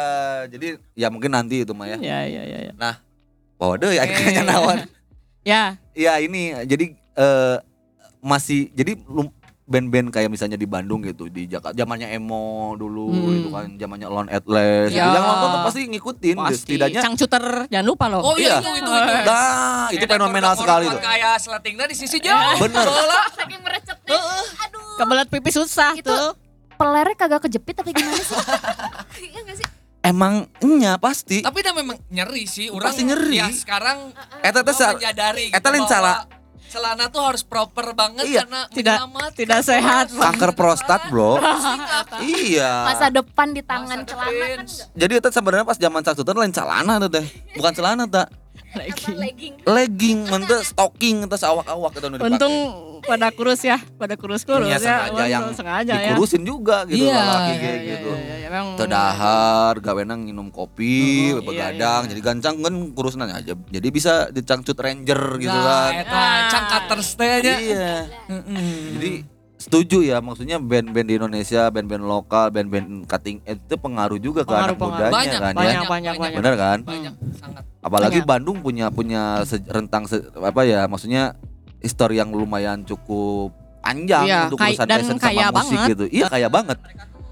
jadi ya mungkin nanti itu mah ya. Ya ya ya ya. Oh, deh ya kayaknya nawan. Ya, Iya, ini jadi eh, masih jadi lum- band-band kayak misalnya di Bandung gitu di Jakarta zamannya emo dulu Hmm. itu kan zamannya Lone Atlas gitu. Ya. yang nonton tuh pasti ngikutin gitu. Pasti. setidaknya Cangcuter jangan lupa loh. Oh iya, Iya. itu itu itu. nah itu fenomenal sekali tuh Kayak seletingnya di sisi jauh. [LAUGHS] Bener. Saking merecetnya. Aduh. Kebelet pipis susah Itu- tuh. Pelernya kagak kejepit apa gimana sih? [LAUGHS] Iya gak sih? emang nya pasti Tapi dah memang nyeri sih. Orang Pasti nyeri. Ya sekarang eta teh gua sa- menyadari eta lain salah. Celana tuh harus proper banget Iya. karena Tidak tidak sehat. kanker prostat bro iya Masa depan di tangan Masa celana kan enggak. jadi itu sebenarnya pas zaman sangsutan lain celana tuh teh bukan celana tak Apa legging. legging mente stocking itu awak-awak itu. Untung pada kurus ya, pada kurus-kurus Iya, ya. sengaja yang Untung sengaja ya. dikurusin juga gitu Iya, laki Iya, kayak iya, gitu iya, iya, emang Tedahar, gawenang minum kopi, iya, begadang, iya, jadi gancang kan kurusan aja. Jadi bisa dicangcut ranger gitu Nah, kan. eta Ah. cangkaters teh nya. Iya. Jadi setuju ya maksudnya band-band di Indonesia, band-band lokal, band-band cutting itu pengaruh juga ke anak Pengaruh, mudanya Banyak, kan banyak, ya. banyak, banyak. Bener kan? Banyak sangat. Apalagi Banyak. Bandung punya punya se- rentang se- apa ya maksudnya histori yang lumayan cukup panjang Iya, untuk urusan dan fashion kaya sama musik banget. gitu. Iya kaya banget.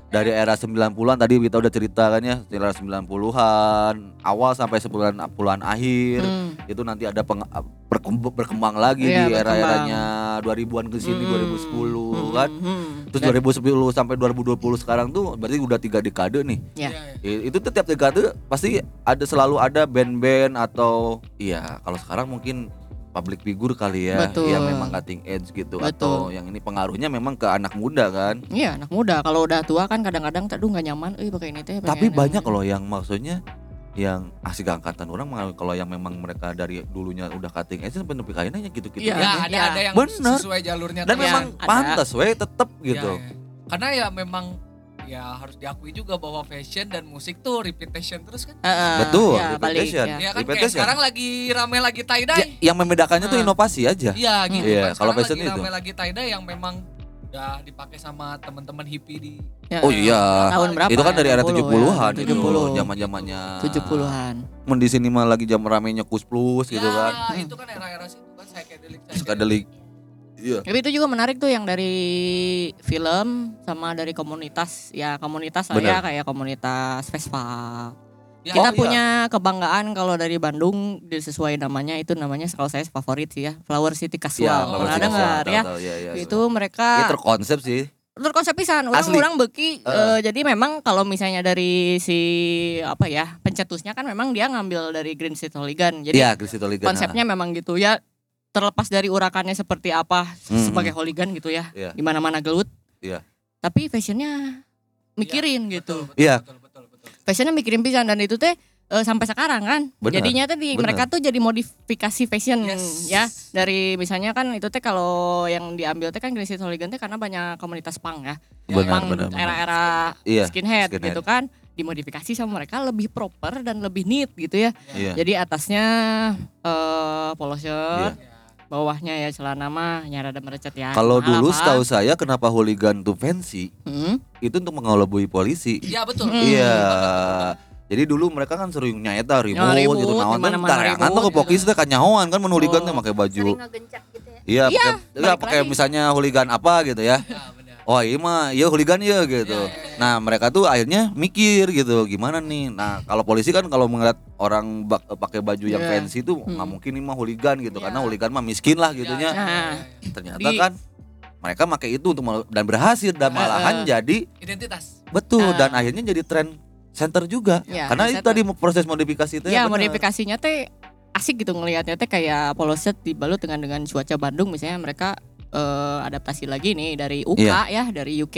Dari era 90-an tadi kita udah cerita kan ya, era 90-an, awal sampai 90-an akhir. Hmm. Itu nanti ada peng- berkembang, berkembang lagi Iya, di era-eranya 2000-an ke sini Hmm. 2010 kan. Hmm, hmm. Terus Dan- 2010 sampai 2020 sekarang tuh berarti udah tiga dekade nih. Ya. Iya, iya. I- Itu tuh tiap dekade pasti ada selalu ada band-band atau iya kalau sekarang mungkin public figure kali ya Betul. yang memang cutting edge gitu atau Betul. yang ini pengaruhnya memang ke anak muda kan. Iya anak muda kalau udah tua kan kadang-kadang aduh nggak nyaman, eh pakai ini teh. Tapi banyak loh yang maksudnya yang asik angkatan orang kalau yang memang mereka dari dulunya udah cutting edge sampai nepi kainnya gitu-gitu. Iya. Ya, ada Ya. ada yang Bener. sesuai jalurnya Dan memang ada. pantas we tetep Ya, gitu. ya. Karena ya memang ya harus diakui juga bahwa fashion dan musik tuh repetition terus kan. Heeh, Betul, ya, balik, repetition. ya. Ya kan kayak Repetition. sekarang lagi rame lagi tie Ya, dye. yang membedakannya tuh Ah. inovasi aja. Iya gitu. Iya, kan. kalau fashion lagi itu. rame lagi tie dye yang memang udah dipakai sama teman-teman hippie di Ya, Oh iya. Tahun berapa? Itu kan dari era 70 70-an ya, itu 70. zaman-zamannya 70-an. Men di sini mah lagi jam ramenya Kus Plus gitu ya, kan. itu kan era-era situ kan psychedelic. Psychedelic. Iya. Tapi itu juga menarik tuh yang dari film sama dari komunitas ya komunitas saya kayak komunitas Vespa. Ya, Kita Oh, iya. punya kebanggaan kalau dari Bandung sesuai namanya itu namanya kalau saya favorit sih ya Flower City Iya, Casual. Pernah Cika dengar Suara, ya? tahu, tahu, iya, iya, Itu Iya mereka terkonsep sih. terkonsep pisan orang-orang beki Heeh. eh, jadi memang kalau misalnya dari si apa ya pencetusnya kan memang dia ngambil dari Green City Hooligan. Jadi Iya, Krisito Liga. konsepnya memang gitu ya terlepas dari urakannya seperti apa Mhm. sebagai hooligan gitu ya Iya. di mana mana gelut Iya. tapi fashionnya mikirin Iya, gitu Betul, betul, Iya. betul, betul, betul. fashionnya mikirin pisan dan itu teh eh, sampai sekarang kan Bener, jadinya tadi bener. mereka tuh jadi modifikasi fashion Yes. ya dari misalnya kan itu teh kalau yang diambil teh kan City Hooligan teh karena banyak komunitas punk ya Benar, punk benar, benar. era-era Iya. skinhead, skinhead. gitu kan dimodifikasi sama mereka lebih proper dan lebih neat gitu ya Iya. jadi atasnya eh polo shirt Iya. Bawahnya ya celana mah nyara ada merecet ya. Kalau dulu apa? setahu saya kenapa hooligan tuh fancy Hmm? itu untuk mengelabui polisi. Iya betul. Hmm. Iya. Jadi dulu mereka kan sering nyaeta ribut, Ya, ribut, gitu naon teh di mana-mana tareangan ribut, tuh ke pokis teh kanyahoan kan mun hooligan Oh. teh pakai baju. Sering ngegencak gitu ya. Iya, Iya, pakai iya, misalnya hooligan apa gitu ya. Ya. Oh iya mah, iya hooligan ya gitu. Nah mereka tuh akhirnya mikir gitu, gimana nih. Nah kalau polisi kan kalau melihat orang bak- pakai baju yang Iya. fancy tuh nggak mungkin nih mah hooligan gitu, karena hooligan mah miskin lah gitunya. Ya, ya, ya, Nah. ya. Ternyata Di- kan mereka pakai itu untuk mel- dan berhasil dan malahan jadi Identitas. betul Ah. dan akhirnya jadi tren center juga. Ya, karena di itu tadi proses modifikasi itu Ya modifikasinya teh asik gitu ngelihatnya teh kayak polo shirt dibalut dengan dengan cuaca Bandung misalnya mereka eh, adaptasi lagi nih dari UK Iya. ya dari UK.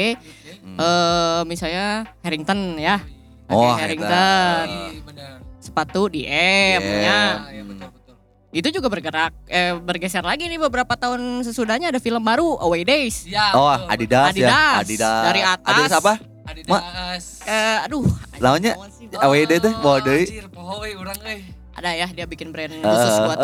Hmm. eh misalnya Harrington ya Oh, Harrington benar. sepatu di M DM. ya betul betul. itu juga bergerak eh, bergeser lagi nih beberapa tahun sesudahnya ada film baru Away Days Ya, Oh betul, Adidas, ya, Adidas. Adidas. Dari atas. Adidas apa? Adidas. Eh, aduh Lawannya sih? AWD teh, bawa deui. Anjir, urang euy. Ada ya dia bikin brand khusus Eh, buat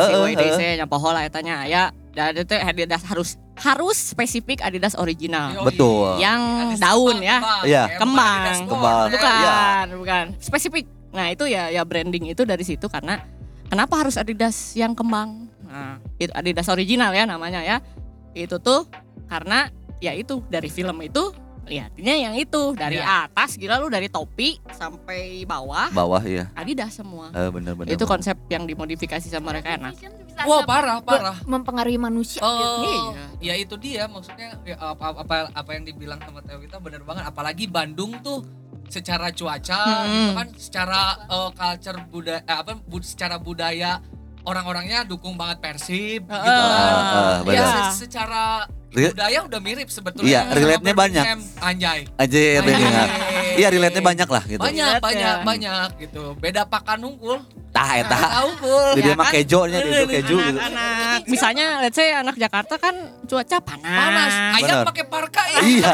si eh. nya poho lah etanya ya dan itu Adidas harus harus spesifik Adidas original Yoi. Betul. yang Adidas daun ya kembang. Iya. Kembang. Kembang. ya. bukan Iya. bukan spesifik nah itu ya ya branding itu dari situ karena kenapa harus Adidas yang kembang nah itu Adidas original ya namanya ya itu tuh karena ya itu dari film itu lihatnya yang itu dari Iya. atas gila lu dari topi sampai bawah Bawah ya. Adidas semua. Eh bener bener. itu konsep yang dimodifikasi sama mereka enak. Bisa Wah se- parah parah. mempengaruhi manusia Oh, gitu. Iya. ya itu dia maksudnya ya, apa, apa apa yang dibilang sama Teo Wita benar banget apalagi Bandung tuh secara cuaca Hmm. gitu kan secara eh, culture budaya apa bud- secara budaya orang-orangnya dukung banget Persib gitu Ah, kan. ah, ya benar. se- secara budaya udah mirip sebetulnya. Iya, relate-nya banyak. Birmingham, Anjay. Aja ya Anjay. Iya relate-nya banyak lah gitu. Banyak, banyak, ya. banyak gitu. Beda pakan unggul. Tah eta. Tahu kul. Jadi Ya emang kan? kejonya itu keju gitu. Anak-anak misalnya let's say anak Jakarta kan cuaca panas. Panas. Ayam pakai parka ya. Iya.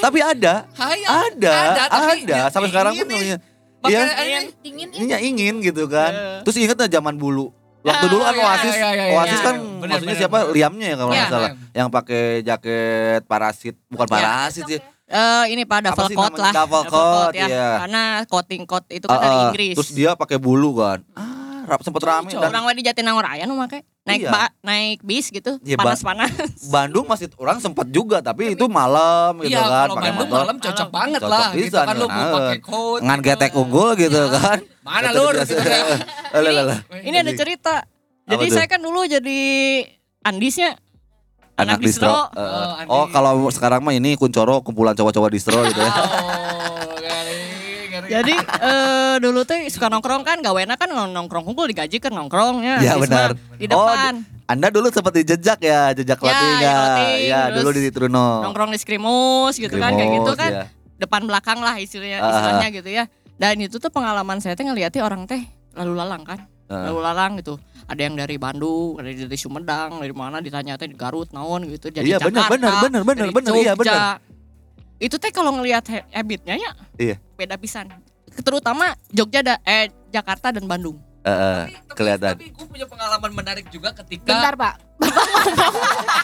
Tapi ada, Hayam. ada, tapi ada. Sampai sekarang pun namanya. pakai Iya. anjing. Dingin Ini ya ingin gitu kan. Eh. Terus inget nggak zaman bulu. Waktu dulu kan iya, Oasis, iya, iya, Oasis kan Benar, maksudnya benar, siapa? benar. Liamnya ya kalau nggak salah. Yang pakai jaket parasit, bukan parasit sih. Eh, ini pak duffel coat lah. Duffel coat, ya. iya. Karena coating coat itu kan dari Ah, ah. Inggris. Terus dia pakai bulu kan. Ah, rap sempet rame dan Orang di Jatinangor Raya nu make naik Iya. ba- naik bis gitu Iya, Ba- panas-panas. Bandung masih orang sempat juga tapi itu malam gitu Iya, kan pakai Bandung motor. malam cocok Malam. banget Cocok lah gitu kan lu pakai coat. ngan gitu. getek unggul gitu Iya. kan. Mana lur alah. [LAUGHS] Ini ada cerita. Jadi saya kan dulu jadi Andisnya anak Anak distro. distro. Eh, Oh, oh, kalau sekarang mah ini kuncoro kumpulan cowok-cowok distro gitu ya. Oh. [LAUGHS] Jadi eh dulu tuh suka nongkrong kan gak enak kan nongkrong kumpul digaji kan nongkrong ya. Iya, di benar. Di Oh, depan. Anda dulu sempat ya, jejak Ya, di ya. clothing, Ya, terus dulu di Truno. nongkrong di skrimus gitu kan kayak gitu kan. ya. Depan belakang lah istilahnya, Ah. istilahnya gitu ya. Dan itu tuh pengalaman saya teh ngeliatnya orang teh lalu lalang kan. Ah. Lalu lalang gitu. Ada yang dari Bandung, ada yang dari Sumedang, dari mana ditanya teh di Garut naon gitu. Jadi Iya, Jakarta, benar, benar, benar, dari benar, iya, Jogja. Itu teh kalau ngelihat ha- habitnya ya Iya. beda pisan. Terutama Jogja da, eh Jakarta dan Bandung. Eh, eh, Tapi- kelihatan. Tapi gue punya pengalaman menarik juga ketika Bentar pak, bapak ngomong,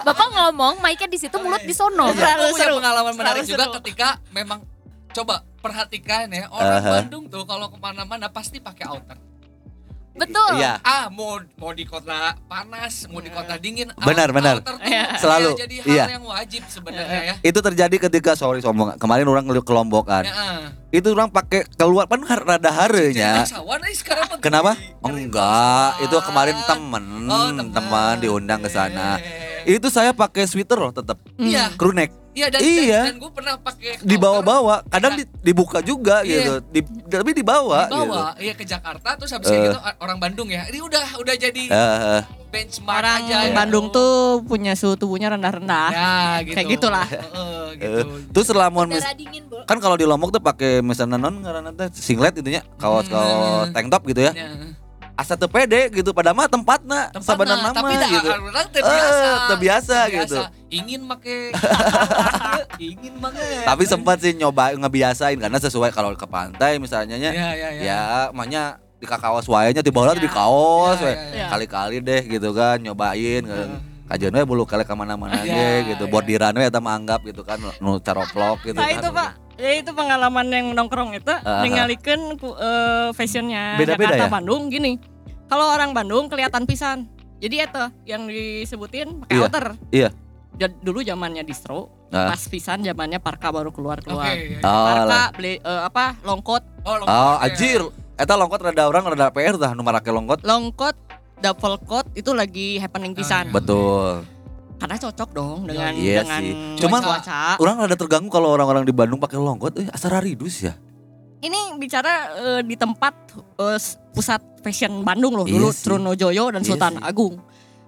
bapak ngomong, mic-nya di situ, mulut di sono. Selalu punya seru. pengalaman menarik Selalu juga seru. ketika memang coba perhatikan ya orang Aha. Bandung tuh kalau ke mana-mana pasti pakai outer. Betul. Iya. Ah mau mau di kota panas, mau di kota dingin. Benar, out- benar. Iya. kayak Selalu, jadi hal iya. yang wajib sebenarnya ya. Itu terjadi ketika sorry sombong. Kemarin orang ngeliat ke Lombok kan. Ya, ah. Itu orang pakai keluar kan rada mah Kenapa? jadi- Enggak, itu kemarin temen, Oh, teman diundang ke sana. Itu saya pakai sweater loh tetap, Iya, crew neck. Iya dan, Iya. dan, gue pernah pakai Dibawa-bawa, kadang di- dibuka juga Iya. gitu. Di, tapi dibawa, gitu. dibawa iya ke Jakarta terus habis Eh. itu orang Bandung ya ini udah udah jadi Eh, eh. benchmark Orang aja gitu. Bandung tuh punya suhu tubuhnya rendah-rendah. ya gitu Kayak gitulah. Heeh, gitu Eh, Terus selama mis- dingin, kan kalau di Lombok tuh pakai misalnya non teh singlet gitu ya, kaos-kaos Hmm. tank top gitu ya. Ya. Asa teu pede gitu pada mah tempatna, Tempatna, sabenerna tapi mah dah gitu. orang teh Eh, biasa teu biasa Teu gitu. ingin make. [LAUGHS] Ingin banget Tapi sempat sih nyoba ngebiasain karena sesuai kalau ke pantai misalnya nya ya ya ya. ya makanya di kaos wayanya di bawah di kaos Ya, we. ya, ya. kali-kali deh gitu kan nyobain. Kajian we bulu kali ke mana-mana Ya, ge gitu. Ya. bordiran we eta mah anggap gitu kan nu caroplok gitu Nah kan. itu pak, ya itu pengalaman yang nongkrong itu ningalikeun ku- eh, fashionnya Beda-beda Jakarta ya? Bandung gini. Kalau orang Bandung kelihatan pisan. Jadi itu yang disebutin pakai Iya, outer. iya. Dulu zamannya distro, Ah. pas pisan zamannya Parka baru keluar keluar. ya. Oh, Parka lah. beli eh, apa longkot, oh, longkot oh ya. anjir eta longkot rada orang rada PR tah nu marake longkot longkot double coat itu lagi happening Oh, pisan. iya. betul Karena cocok dong dengan Iya dengan sih. Cuman- cuaca. orang rada terganggu kalau orang-orang di Bandung pakai longkot eh asa ridus ya Ini bicara eh, di tempat eh, s- pusat fashion Bandung loh Iya dulu sih. Trunojoyo dan Iya Sultan sih. Agung.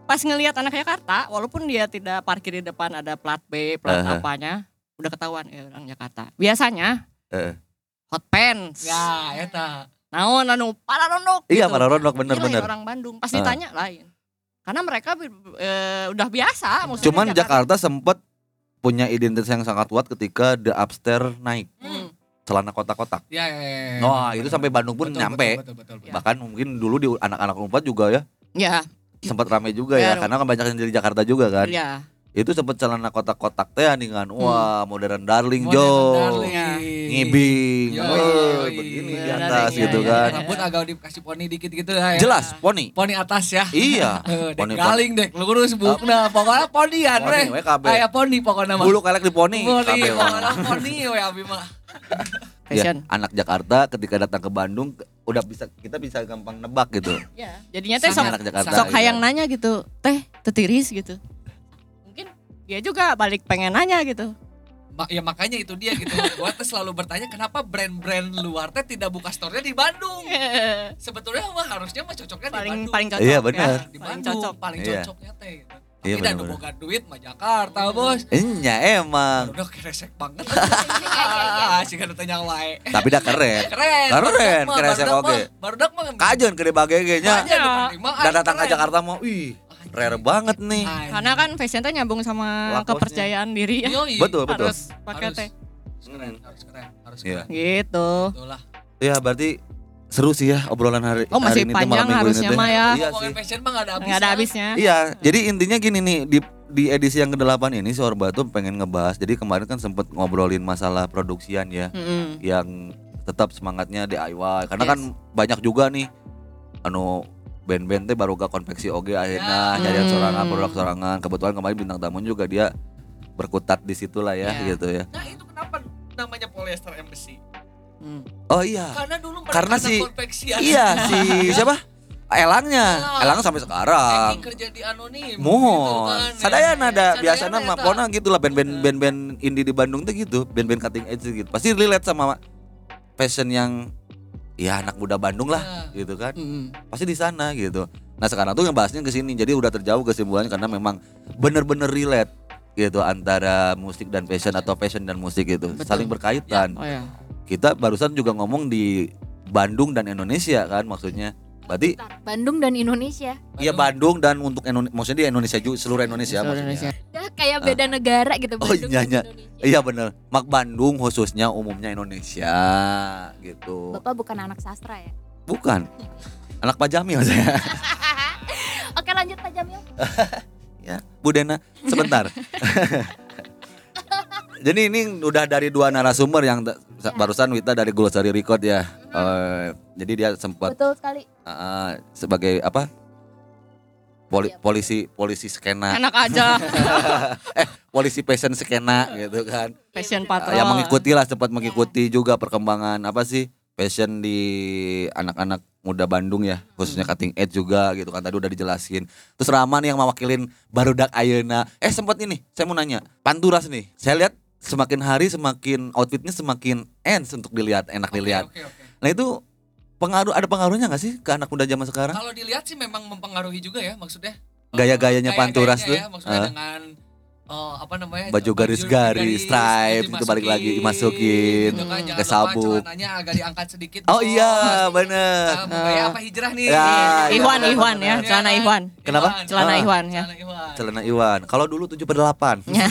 Pas ngelihat anak Jakarta, walaupun dia tidak parkir di depan ada plat B, plat Aha. apanya, udah ketahuan ya orang Jakarta. Biasanya Eh. hot pants. ya eta Naon anu pararondok iya gitu. para ronok Ini lain bener-bener orang Bandung. Pas Ah. ditanya lain. Karena mereka eh, udah biasa maksudnya cuman Jakarta sempat punya identitas yang sangat kuat ketika the upstairs naik Hmm. celana kotak-kotak ya ya, ya, ya. Wah, itu sampai Bandung pun Betul, nyampe. betul, betul, betul, Ya. bahkan mungkin dulu di anak-anak umpat juga ya Ya, sempat rame juga ya Ya, karena kan banyak yang dari Jakarta juga kan ya. Itu sempet celana kotak-kotak teh nih kan. Wah, modern darling Modern Jo. darling. Ngibing. Yoi. begini di atas darling, gitu iya, kan. iya. Rambut agak dikasih poni dikit gitu lah ya. Jelas, poni. Poni atas ya. Iya. [LAUGHS] Eh, dek Poni galing dek lurus bukna pokoknya ponian Poni, weh we kabeh. kayak poni pokoknya mah Bulu kelek di poni. poni pokoknya poni we abi mah [LAUGHS] Ya, anak Jakarta ketika datang ke Bandung udah bisa kita bisa gampang nebak gitu. Ya, jadinya teh Sama sok anak Jakarta. sok gitu. hayang nanya gitu. Teh, tetiris gitu. Dia juga balik pengen nanya gitu. Ma- ya makanya itu dia gitu [LAUGHS] gua tuh selalu bertanya kenapa brand-brand luar teh tidak buka store-nya di Bandung [LAUGHS] sebetulnya mah harusnya mah cocoknya di paling Bandung paling cocok. Iya, ya. benar. di Paling Bandung cocok. paling Iya. cocoknya teh gitu. Iya, tapi boga duit mah Jakarta bos Enya emang. udah kresek banget [LAUGHS] ah sih kan tanya wae Tapi dah keren. keren Keren, mah, kresek barudak oge. mah, barudak mah Kajen ke bagegenya. Makanya di penting mah, Dan ah, datang ke keren. Jakarta mau, wih, rare banget nih. Ay. Karena kan fashion teh nyambung sama Lakosnya. kepercayaan diri [LAUGHS] ya. Yoi. Betul, betul. Harus pakai Harus. teh. Harus keren, harus keren, harus Iya. keren. Gitu. Betul lah. Ya berarti seru sih ya obrolan hari Oh, masih hari ini panjang malam minggu harusnya ini teh. mah ya. Iya sih. fashion mah gak ada habisnya. Enggak ada habisnya. Iya, jadi intinya gini nih di di edisi yang ke-8 ini si Orba tuh pengen ngebahas. Jadi kemarin kan sempet ngobrolin masalah produksian ya Mm-mm. yang tetap semangatnya DIY karena Yes. kan banyak juga nih anu band-band teh baru gak konveksi oge akhirnya Ya. nyarian Hmm. sorangan produk sorangan kebetulan kemarin bintang tamu juga dia berkutat di situ lah ya Ya. gitu ya Nah itu kenapa namanya polyester embassy? Hmm. oh iya Karena dulu mereka Karena ada si- iya si [LAUGHS] siapa elangnya Elang. elang sampai sekarang Anjing kerja di anonim. Mohon, gitu kan, ya. sadayana ada Sadayana biasanya eta. mah pokoknya gitu lah band-band band-band indie di Bandung tuh gitu, band-band cutting edge gitu. Pasti relate sama fashion yang ya anak muda Bandung lah Nah. gitu kan. Mm-mm. Pasti di sana gitu. Nah, sekarang tuh ngebahasnya ke sini. Jadi udah terjauh kesimpulannya karena memang bener-bener relate gitu antara musik dan fashion atau fashion dan musik gitu. Betul. Saling berkaitan. Oh ya. Kita barusan juga ngomong di Bandung dan Indonesia kan maksudnya. Berarti Bentar, Bandung dan Indonesia. Iya Bandung dan untuk Indonesia, maksudnya di Indonesia juga seluruh Indonesia Seluruh maksudnya. Indonesia. Dah kayak beda negara gitu Oh, Bandung iya, dan iya. Indonesia. Iya bener, Mak Bandung khususnya umumnya Indonesia gitu. Bapak bukan anak sastra ya? Bukan, anak Pak Jamil saya. [LAUGHS] Oke lanjut Pak Jamil. [LAUGHS] ya, Bu Dena, sebentar. [LAUGHS] Jadi ini udah dari dua narasumber yang t- barusan Wita dari Glosary Record ya. Eh, jadi dia sempat Betul sekali. eh, sebagai apa? Poli- Iya. polisi polisi skena, Enak aja [LAUGHS] polisi fashion skena gitu kan. fashion Uh, patrol. yang mengikuti lah sempat mengikuti juga perkembangan apa sih fashion di anak-anak muda Bandung ya khususnya cutting edge juga gitu kan tadi udah dijelasin terus Rama nih yang mewakilin barudak Ayeuna eh sempat ini saya mau nanya Panturas nih saya lihat semakin hari semakin outfitnya semakin ends untuk dilihat enak Oke, dilihat Oke, oke. nah itu pengaruh ada pengaruhnya nggak sih ke anak muda zaman sekarang Kalau dilihat sih memang mempengaruhi juga ya maksudnya. Gaya-gayanya Gaya-gayanya Panturas tuh, Ya, maksudnya ah. dengan eh, apa namanya? Baju garis-garis, stripe, itu balik lagi, dimasukin, gitu kan, ke lupa sabuk. celananya agak diangkat sedikit. oh bos. iya bener Ah, mau gaya apa hijrah nih? Ya, Ihwan, iya, Ihwan benar, ya, benar. celana Ihwan. Kenapa? Celana Ah. Ihwan ya. Celana Iwan. celana Iwan kalau dulu 7 per 8 [LAUGHS] ya,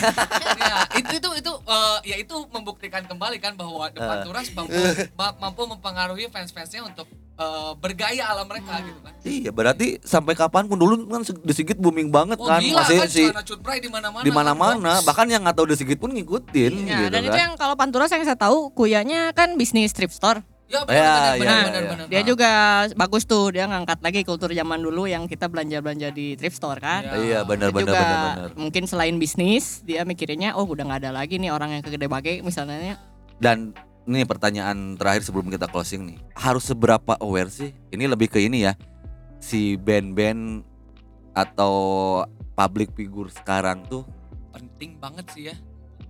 itu itu itu eh, ya itu membuktikan kembali kan bahwa The Eh. Panturas mampu [LAUGHS] ma- mampu mempengaruhi fans-fansnya untuk eh, bergaya ala mereka gitu kan. Iya berarti sampai kapan pun dulu kan di Sigit booming banget Oh kan gila masih kan si di mana-mana. di kan, mana-mana bahkan yang nggak tahu di Sigit pun ngikutin Ya, gitu dan itu kan. yang kalau Panturas yang saya tahu kuyanya kan bisnis strip store. Ya, Ya, benar, ya, benar, ya, benar, ya. benar. Dia juga bagus tuh, dia ngangkat lagi kultur zaman dulu yang kita belanja-belanja di thrift store kan. Ya. Iya benar benar juga benar benar. mungkin selain bisnis, dia mikirnya oh udah nggak ada lagi nih orang yang ke gede bage misalnya. Dan ini pertanyaan terakhir sebelum kita closing nih. Harus seberapa aware sih? Ini lebih ke ini ya. Si band-band atau public figure sekarang tuh penting banget sih ya.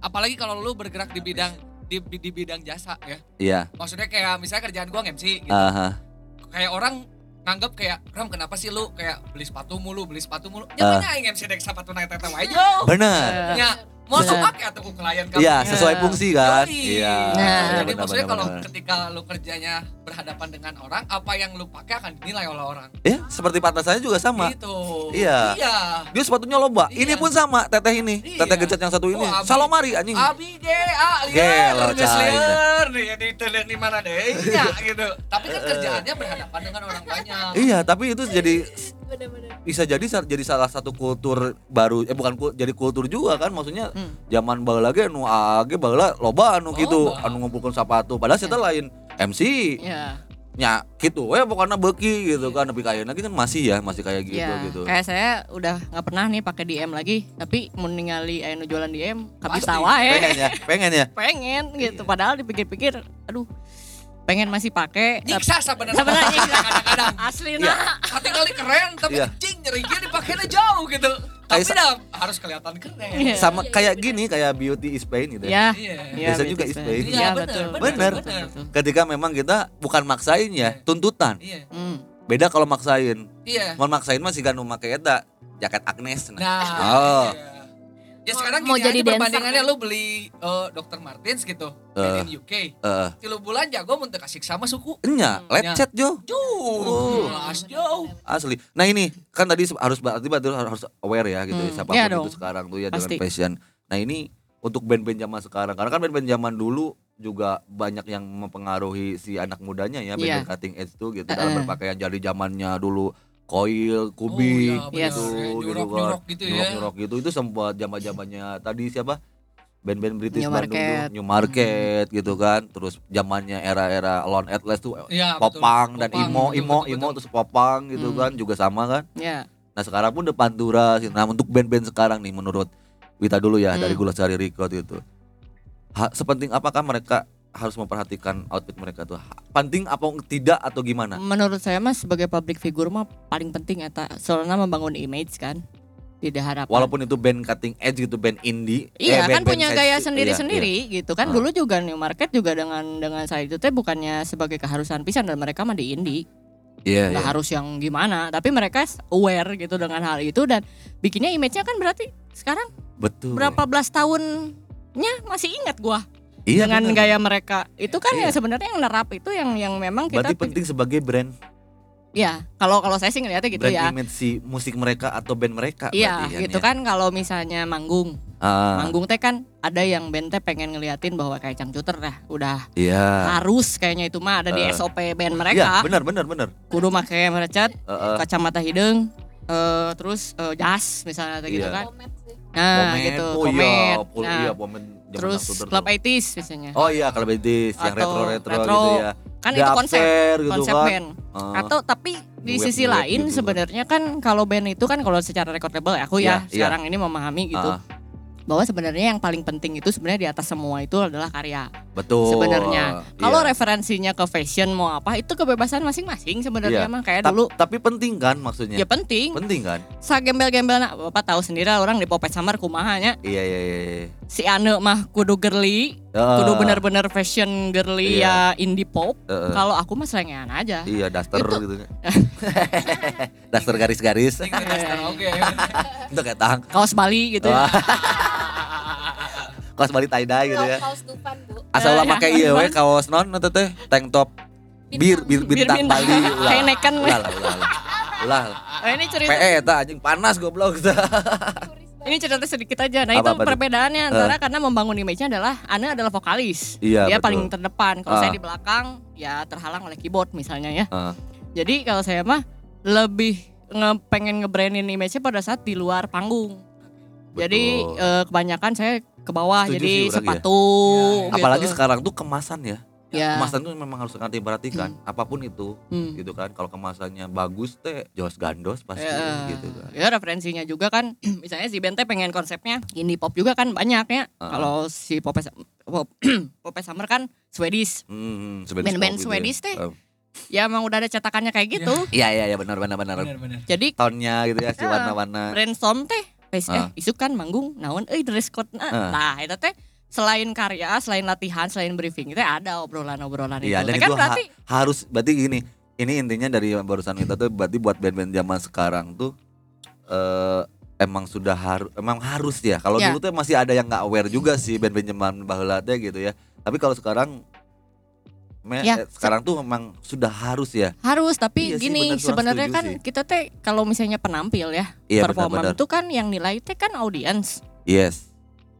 Apalagi kalau lu bergerak di bidang di, di, bidang jasa ya. Iya. Maksudnya kayak misalnya kerjaan gua MC gitu. aha. Kayak orang nganggap kayak Ram kenapa sih lu kayak beli sepatu mulu beli sepatu mulu ya Ah. banyak aing MC dek sepatu naik tete wae jo Benar. Eh, ya mau suka kayak tuh klien kamu Iya, sesuai Ya. fungsi kan? Iya. Nah, jadi benar, maksudnya benar, kalau benar. ketika lu kerjanya berhadapan dengan orang apa yang lu pakai akan dinilai oleh orang Ya, seperti patah saya juga sama. gitu Iya. iya Dia sepatunya lomba. Iya. Ini pun sama, teteh ini. Iya. Teteh gencet yang satu ini. Oh, Abi. Salomari anjing. Abi ge a Gelo, liar liar nih di mana deh ya gitu tapi kan kerjaannya berhadapan dengan orang banyak Iya, tapi itu jadi Bener-bener. Bisa jadi jadi salah satu kultur baru eh bukan kul- jadi kultur juga kan maksudnya Hmm. zaman baheula ge nu age baheula loba anu gitu Loba. anu ngumpulkeun sepatu padahal kita lain MC Ya. nya gitu we pokoknya beki gitu kan tapi kayaknya kan masih ya masih kayak gitu ya. gitu Kayak saya udah nggak pernah nih pakai DM lagi, tapi mau ningali anu jualan DM, kabis tawa pengen eh. ya pengen ya Pengen [LAUGHS] gitu. Padahal dipikir-pikir, aduh, pengen masih pakai. Nyiksa sebenarnya. [LAUGHS] Kadang-kadang. Asli Iya. nah. Hati kali keren tapi Iya. cing nyeriknya dipakainya jauh gitu. Tapi dah harus kelihatan keren. Iya. sama kayak gini kayak beauty is pain gitu ya. Ya. Iya. Iya, Biasa betul, juga betul. ispain. Iya, Iya, betul. bener, bener. betul, betul. Ketika memang kita bukan maksain ya, Iya. tuntutan. Iya. Hmm. Beda kalau maksain. Iya. Mau maksain mah sih kan make eta jaket Agnes. Nah. Nah. Oh. iya. Ya sekarang Mau gini jadi aja dancer perbandingannya lu beli eh, Dr. Martens gitu Eh. made in UK. Eh, Tilu bulan jago mun teu kasih sama suku. enya, Hmm, lecet Jo. Jauh. Jelas jauh. Asli. Nah ini kan tadi harus berarti berarti harus aware ya gitu ya, Hmm, siapa pun iya itu dong. sekarang tuh ya Pasti. dengan fashion. Nah ini untuk band-band zaman sekarang karena kan band-band zaman dulu juga banyak yang mempengaruhi si anak mudanya ya band-band Iya. cutting edge tuh gitu Eh, dalam berpakaian jadi zamannya dulu koil, kubik Oh, Yes. gitu, bener. gitu Nyurok-nyurok kan. gitu ya. Nyurok-nyurok gitu itu sempat zaman-zamannya tadi siapa? Band-band British New Bandung Market. New Market gitu kan. Terus zamannya era-era Lone Atlas tuh betul. popang dan Popang, imo betul, imo betul, imo betul. terus popang gitu Hmm. kan juga sama kan Ya. nah sekarang pun udah Pantura sih. nah untuk band-band sekarang nih menurut Wita dulu ya dari Hmm. Gula Sari Record itu ha, sepenting apakah mereka harus memperhatikan outfit mereka tuh penting apa tidak atau gimana Menurut saya mah sebagai public figure mah paling penting eta soalnya membangun image kan. Tidak harapan. walaupun itu band cutting edge gitu band indie Iya eh, kan band-band punya gaya Iya, sendiri-sendiri gitu kan. Ah. Dulu juga New Market juga dengan dengan saya itu teh bukannya sebagai keharusan pisan dan mereka mah di indie. iya nggak iya. harus yang gimana, tapi mereka aware gitu dengan hal itu dan bikinnya image-nya kan berarti sekarang betul berapa belas tahunnya masih ingat gua iya, dengan bener. gaya mereka. Itu kan Iya. ya sebenarnya yang nerap itu yang yang memang kita berarti penting sebagai brand Ya, kalau kalau saya sih ngeliatnya gitu brand ya. image si musik mereka atau band mereka Iya, berarti gitu ya. kan kalau misalnya manggung. Ah, Manggung teh kan ada yang band teh pengen ngeliatin bahwa kayak cangcuter dah udah iya harus kayaknya itu mah ada di Eh. SOP band iya mereka. benar benar benar Kudu make merecet, Heeh. kacamata hidung, eh, terus eh, jas misalnya kayak gitu Iya. kan. Nah, gitu, oh iya pomade. pol- Nah, iya zaman terus club tuh. 80s biasanya. oh iya club 80s yang Atau retro retro retro. gitu ya kan itu konsep gitu konsep kan. band. Eh, Atau tapi di duet- sisi duet lain gitu kan. sebenarnya kan kalau band itu kan kalau secara record label aku Iya, ya iya. sekarang ini memahami gitu ah, bahwa sebenarnya yang paling penting itu sebenarnya di atas semua itu adalah karya betul sebenarnya. Kalau Iya. referensinya ke fashion mau apa itu kebebasan masing-masing sebenarnya Iya. mah kayak Ta- dulu tapi penting kan maksudnya ya penting. penting kan Sa gembel-gembel nak bapak tahu sendiri lah orang di Popet Summer kumahanya iya iya iya iya. si Ane mah kudu girly, Ah, kudu bener-bener fashion girly Iya. ya indie pop. eh, eh. Kalau aku mah selengean aja. iya daster Itu- gitu [LAUGHS] daster garis-garis teh daster oke. [LAUGHS] itu kayak tang Kaos Bali gitu. Wah. kaos bali tie dye gitu ya Kaos Dufan, Bu. asal Eh, lah ya, pakai iya we kaos non itu teh tank top bir bir Bir bintang. Bali [LAUGHS] ulah Heineken, we. ulah lah ulah lah ulah lah. Oh, ini cerita PE eta anjing panas goblok ini cerita sedikit aja. Nah, Apa-apa itu tuh? perbedaannya antara karena membangun image-nya adalah Ane adalah vokalis. Iya, Dia betul. paling terdepan. Kalau Ah. saya di belakang ya terhalang oleh keyboard misalnya ya. Ah. Jadi kalau saya mah lebih nge pengen ngebrandin image-nya pada saat di luar panggung. Jadi Betul. eh, kebanyakan saya ke bawah Setuju jadi sih, Urang, ya. sepatu gitu. apalagi sekarang tuh kemasan ya ya. kemasan tuh memang harus sangat diperhatikan apa pun itu Hmm. gitu kan kalau kemasannya bagus teh jos gandos pasti Ya. gitu kan Ya referensinya juga kan [CLEARS THROAT] misalnya si Bente pengen konsepnya indie pop juga kan banyak ya. Ah. Kalau si Pope Pop, [CLEARS THROAT] Pope Summer kan Swedish. Hmm, Band-band gitu ya. Swedish teh. Eh, Ya emang udah ada cetakannya kayak gitu. Iya iya iya benar benar benar. Bener. Jadi Tonnya gitu ya si warna-warna. brainstorm teh eh isuk kan manggung naon euy dress code nah. Ah. Nah, itu teh selain karya, selain latihan, selain briefing itu ada obrolan-obrolan Iya itu. dan Teh kan itu ha- berarti harus berarti gini. Ini intinya dari barusan kita tuh berarti buat band-band zaman sekarang tuh eh emang sudah harus emang harus ya. Kalau Ya. dulu tuh masih ada yang nggak aware juga sih band-band zaman baheula teh gitu ya. Tapi kalau sekarang me- Ya, eh, sekarang tuh memang sudah harus ya. harus tapi Iya gini sebenarnya kan sih. kita teh kalau misalnya penampil ya Iya performa itu kan yang nilai teh kan audiens Yes.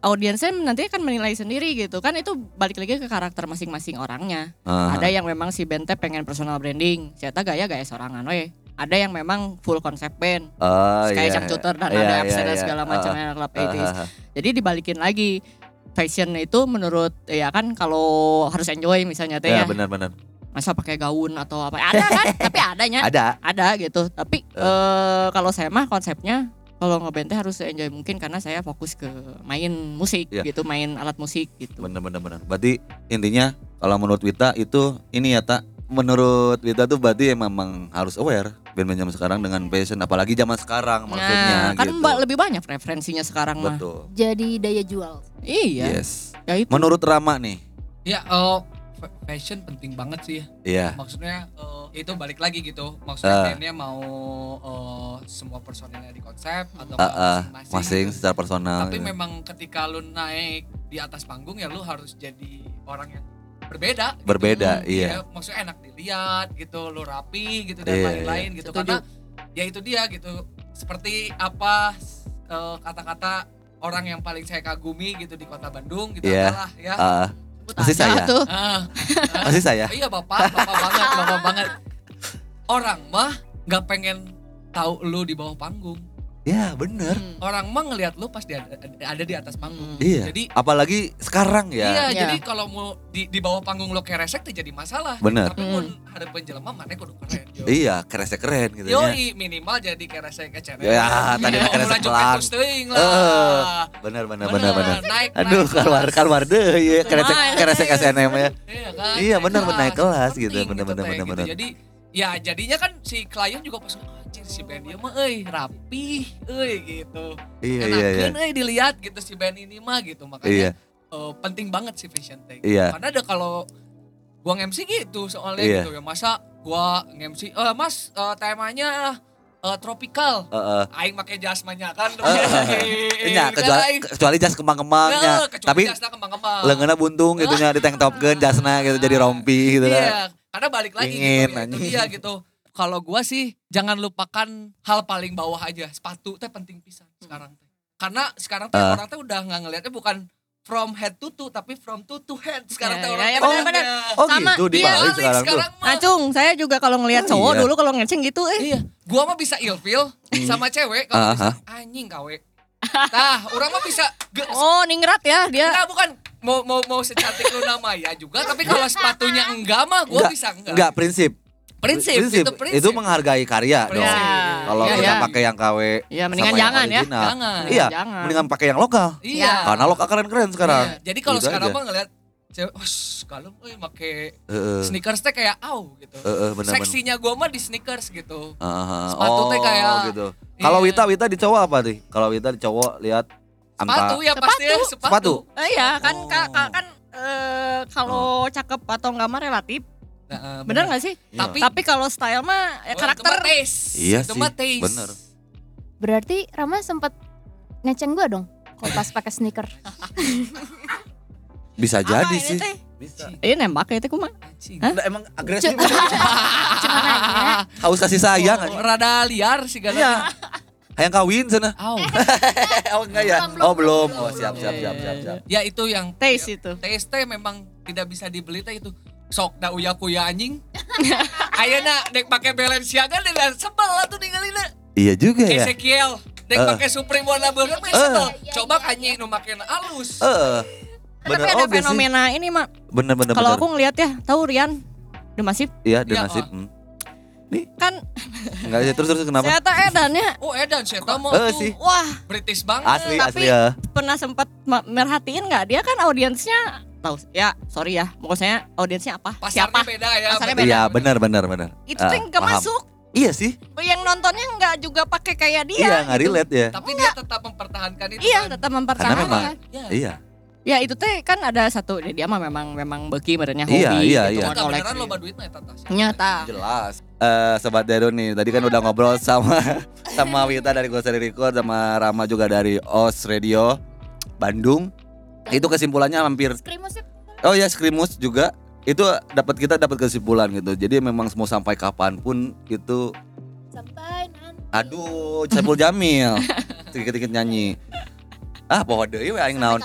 Audiensnya nanti akan menilai sendiri gitu kan itu balik lagi ke karakter masing-masing orangnya Ah. ada yang memang si band teh pengen personal branding saya gaya gaya sorangan we ada yang memang full konsep band. Oh kayak iya. Changcuter dan Iya, ada iya, Absen dan iya. segala Ah, macamnya Club 80s. ah, ah. Jadi dibalikin lagi fashion itu menurut ya kan kalau harus enjoy misalnya teh Ya ya, benar-benar. masa pakai gaun atau apa ada kan [LAUGHS] tapi adanya Ada. ada gitu tapi eh, kalau saya mah konsepnya kalau ngeband teh harus enjoy mungkin karena saya fokus ke main musik Iya. gitu main alat musik gitu Bener-bener bener. Berarti intinya kalau menurut Wita itu ini ya tak menurut Wita tuh berarti emang memang harus aware band-band zaman sekarang dengan passion apalagi zaman sekarang maksudnya nah kan gitu. lebih banyak referensinya sekarang mah Betul. Jadi daya jual. iya Yes. ya itu Menurut Rama nih. Ya, fa- fashion penting banget sih ya. Iya. Maksudnya eh, itu balik lagi gitu. Maksudnya bandnya mau eh, semua personilnya di konsep atau Ah, ah, masing-masing. masing secara personal. Tapi gitu. memang ketika lu naik di atas panggung ya lu harus jadi orang yang berbeda. gitu. Berbeda, Hmm, iya. Ya, maksudnya enak dilihat gitu, lu rapi gitu dan Iya, lain-lain gitu. Setuju. Karena ya itu dia gitu. Seperti apa eh, kata-kata orang yang paling saya kagumi gitu di kota Bandung gitu Iya. adalah ya. Sebut pasti saya. tuh. Ah, masih saya. iya bapak, bapak banget, bapak [LAUGHS] banget. Orang mah nggak pengen tahu lu di bawah panggung. Ya bener. Hmm. Orang mah ngelihat lu pas di ada, ada di atas panggung. Hmm. Iya. Jadi Apalagi sekarang ya. Iya. jadi kalau mau di, di bawah panggung lo keresek tuh jadi masalah. Bener. Tapi Hmm. mun harapan jelema mana kudu keren. Yo. Iya, keresnya keren gitu ya. Yoi, minimal jadi keresek keceret. Ya, tadi Iya, keresek Eh, lah. Bener bener bener bener. Naik, Aduh, naik keluar keluar deh ya keresek keresek SNM ya. Iya kan? Iya, bener, bener, naik kelas Penting gitu, bener, bener, bener, bener. Jadi ya jadinya kan si klien juga pas anjir si band dia mah euy rapi euy gitu. Iya iya iya. Enakeun euy dilihat gitu si band ini mah gitu. Iya. Makanya eh, penting banget sih fashion tag. Iya. Karena ada kalau gua nge-MC gitu soalnya Iya. gitu ya. Masa gua nge-MC eh Mas eh, temanya eh, tropical. Heeh. Aing make jasmanya kan. [LAUGHS] Iya, kecuali kecuali jas kembang-kembangnya. Ya, Tapi jasna kembang-kembang. lengannya buntung gitu nya di tank top gun jasna gitu jadi rompi gitu kan. Iya, karena balik lagi Dingin, gitu ya, itu dia gitu. Kalau gua sih jangan lupakan hal paling bawah aja. Sepatu teh penting pisan sekarang teh. Karena sekarang teh Ah. orang teh udah nggak ngelihatnya bukan from head to toe tapi from toe to head. Sekarang Ya, teh ya, orang ya, teh benar-benar. ngeliatnya. Oh Sama, gitu iya, dibalik Balik sekarang tuh. mah. Acung, saya juga kalau ngelihat Oh, cowok iya. dulu kalau ngeceng gitu eh. Iya, gua mah bisa ilfil sama cewek kalau Ah, bisa anjing kawe. Nah, orang mah bisa Oh, ningrat ya dia. Enggak bukan mau mau mau secantik Luna Maya juga tapi kalau sepatunya enggak mah gua Enggak, bisa enggak. Enggak prinsip. Prinsip, itu prinsip. Itu menghargai karya Prinsip. dong. Ya. Kalau Iya, kita iya. pakai yang KW Ya, mendingan sama yang jangan ya. Jangan. Iya, Jangan. mendingan pakai yang lokal. Iya. Karena lokal keren-keren sekarang. Iya, Jadi kalau Gitu sekarang mah ngeliat cewek, oh kalau euy make Heeh. sneakers teh kayak au gitu. Heeh, bener-bener. Seksinya gua mah di sneakers gitu. Heeh. Sepatu teh Oh, kayak- gitu. Kalau Iya. Wita Wita di cowok apa nih? Kalau Wita di cowok lihat angka Sepatu ya pasti ya, Sepatu. sepatu. Sepatu. Eh, iya, kan Oh. ka- ka- kan eh, kalau cakep atau enggak mah relatif. Nah, Bener nggak sih? Iya. Tapi Tapi kalau style mah Oh, ya itu karakter. taste. Iya itu sih, taste. bener. Berarti Rama sempat ngeceng gua dong kalau pas pakai sneaker. [LAUGHS] bisa jadi sih. teh? Bisa. Ini nembak ya? Anjing. Hah? Udah, emang agresif. Cuma nanya. Haus kasih sayang. Oh, rada liar sih Iya. Hayang kawin sana. Au. [LAUGHS] oh enggak ya? Belum, Oh belum, belum. Oh siap siap siap siap siap. Ya itu yang Taste itu. taste teh memang tidak bisa dibeli teh itu. Sok da uya kuya anjing. [LAUGHS] Ayeuna dek pakai Balenciaga dan sebel atuh ningalina. Iya juga ya. Ezekiel dek Eh. pakai Supreme warna beurang mah Eh. sebel. Coba kanyi nu make alus. Eh. Tapi Bener ada oke sih. fenomena ini mak. Bener bener Kalau aku ngelihat ya, tahu Rian, The Massive Iya, Iya, nasib. oh. Hmm. Kan Enggak sih terus terus kenapa? saya tak edannya. Oh edan saya tahu Eh, tuh sih. Wah, British banget. Asli Tapi- asli ya. pernah sempat merhatiin nggak dia kan audiensnya tahu ya sorry ya maksudnya audiensnya apa Pasarnya siapa beda ya. Pasarnya beda. Iya benar benar benar. itu Ah, tuh nggak paham. masuk Iya sih. yang nontonnya nggak juga pakai kayak dia Iya nggak gitu. relate ya. Tapi dia tetap mempertahankan itu. iya kan. tetap Karena mempertahankan memang Ya. iya. Ya itu teh kan ada satu dia, dia mah memang memang beki merenya hobi Iya, iya, gitu iya. kan, beneran koleksi. loba duit mah eta tas. nyata Jelas. Eh sobat Dedo nih, tadi kan udah ngobrol sama [LAUGHS] sama Wita dari Gosari Record sama Rama juga dari OS Radio Bandung. Itu kesimpulannya hampir Scream musik. Oh ya Skrimus juga itu dapat kita dapat kesimpulan gitu. Jadi memang mau sampai kapan pun itu Sampai nanti. aduh Saiful Jamil [LAUGHS] sedikit-sedikit nyanyi. Ah, pohon deui we aing naon.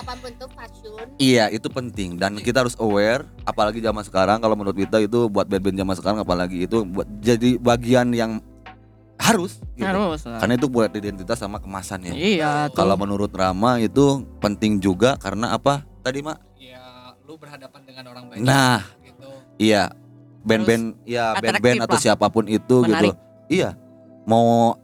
Iya itu penting dan kita harus aware apalagi zaman sekarang kalau menurut kita itu buat band-band zaman sekarang apalagi itu buat jadi bagian yang harus gitu. Harus. lah. Karena itu buat identitas sama kemasannya. Iya. Kalau menurut Rama itu penting juga karena apa? Tadi Mak? Ya, lu berhadapan dengan orang banyak. Nah, gitu. iya. Band-band ya band-band atau lah. siapa pun itu gitu. Menarik. Iya. Mau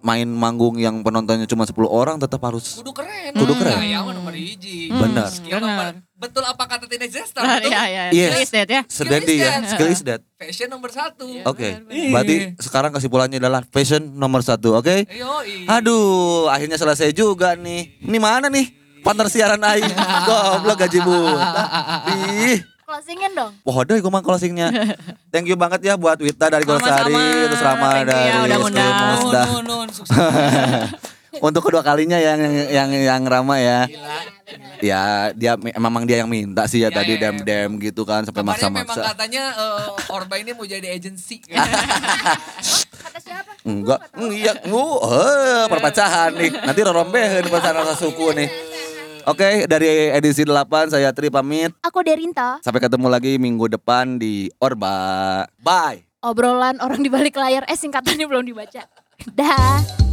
main manggung yang penontonnya cuma 10 orang tetap harus Kudu keren. Kudu Hmm. keren. Ya mah nomor hiji. Hmm, Benar. Skill benar. nomor- betul apa kata Teenage Zestar? Nah, Betul. iya, iya. Yes. Skill is dead ya. sedang ya. that. Skill is that. Fashion nomor satu. Oke. benar, Berarti sekarang kesimpulannya adalah fashion nomor satu, oke? Yoi. Aduh, akhirnya selesai juga nih. Ini mana nih? Partner siaran aing. [LAUGHS] Goblok gaji buta. Ih, Closingin dong. pohoda gue mah closingnya. [LAUGHS] Thank you banget ya buat Wita dari Golsari, terus Rama Thank dari ya. Musda. Nun, nun, sukses. [LAUGHS] Untuk kedua kalinya yang yang yang Rama ya. Gila. Ya, dia memang dia yang minta sih ya, Ya, tadi ya, ya. dem-dem gitu kan sampai Kemarin memang maksa-maksa. katanya eh, Orba ini mau jadi agency. [LAUGHS] Kata siapa? Enggak, iya, ngu, eh, perpecahan nih. Nanti rorombehin perpecahan rasa suku nih. Oke, dari edisi 8 saya Tri pamit. Aku Derinta. Sampai ketemu lagi minggu depan di Orba. Bye. Obrolan orang di balik layar. Eh singkatannya belum dibaca. Dah.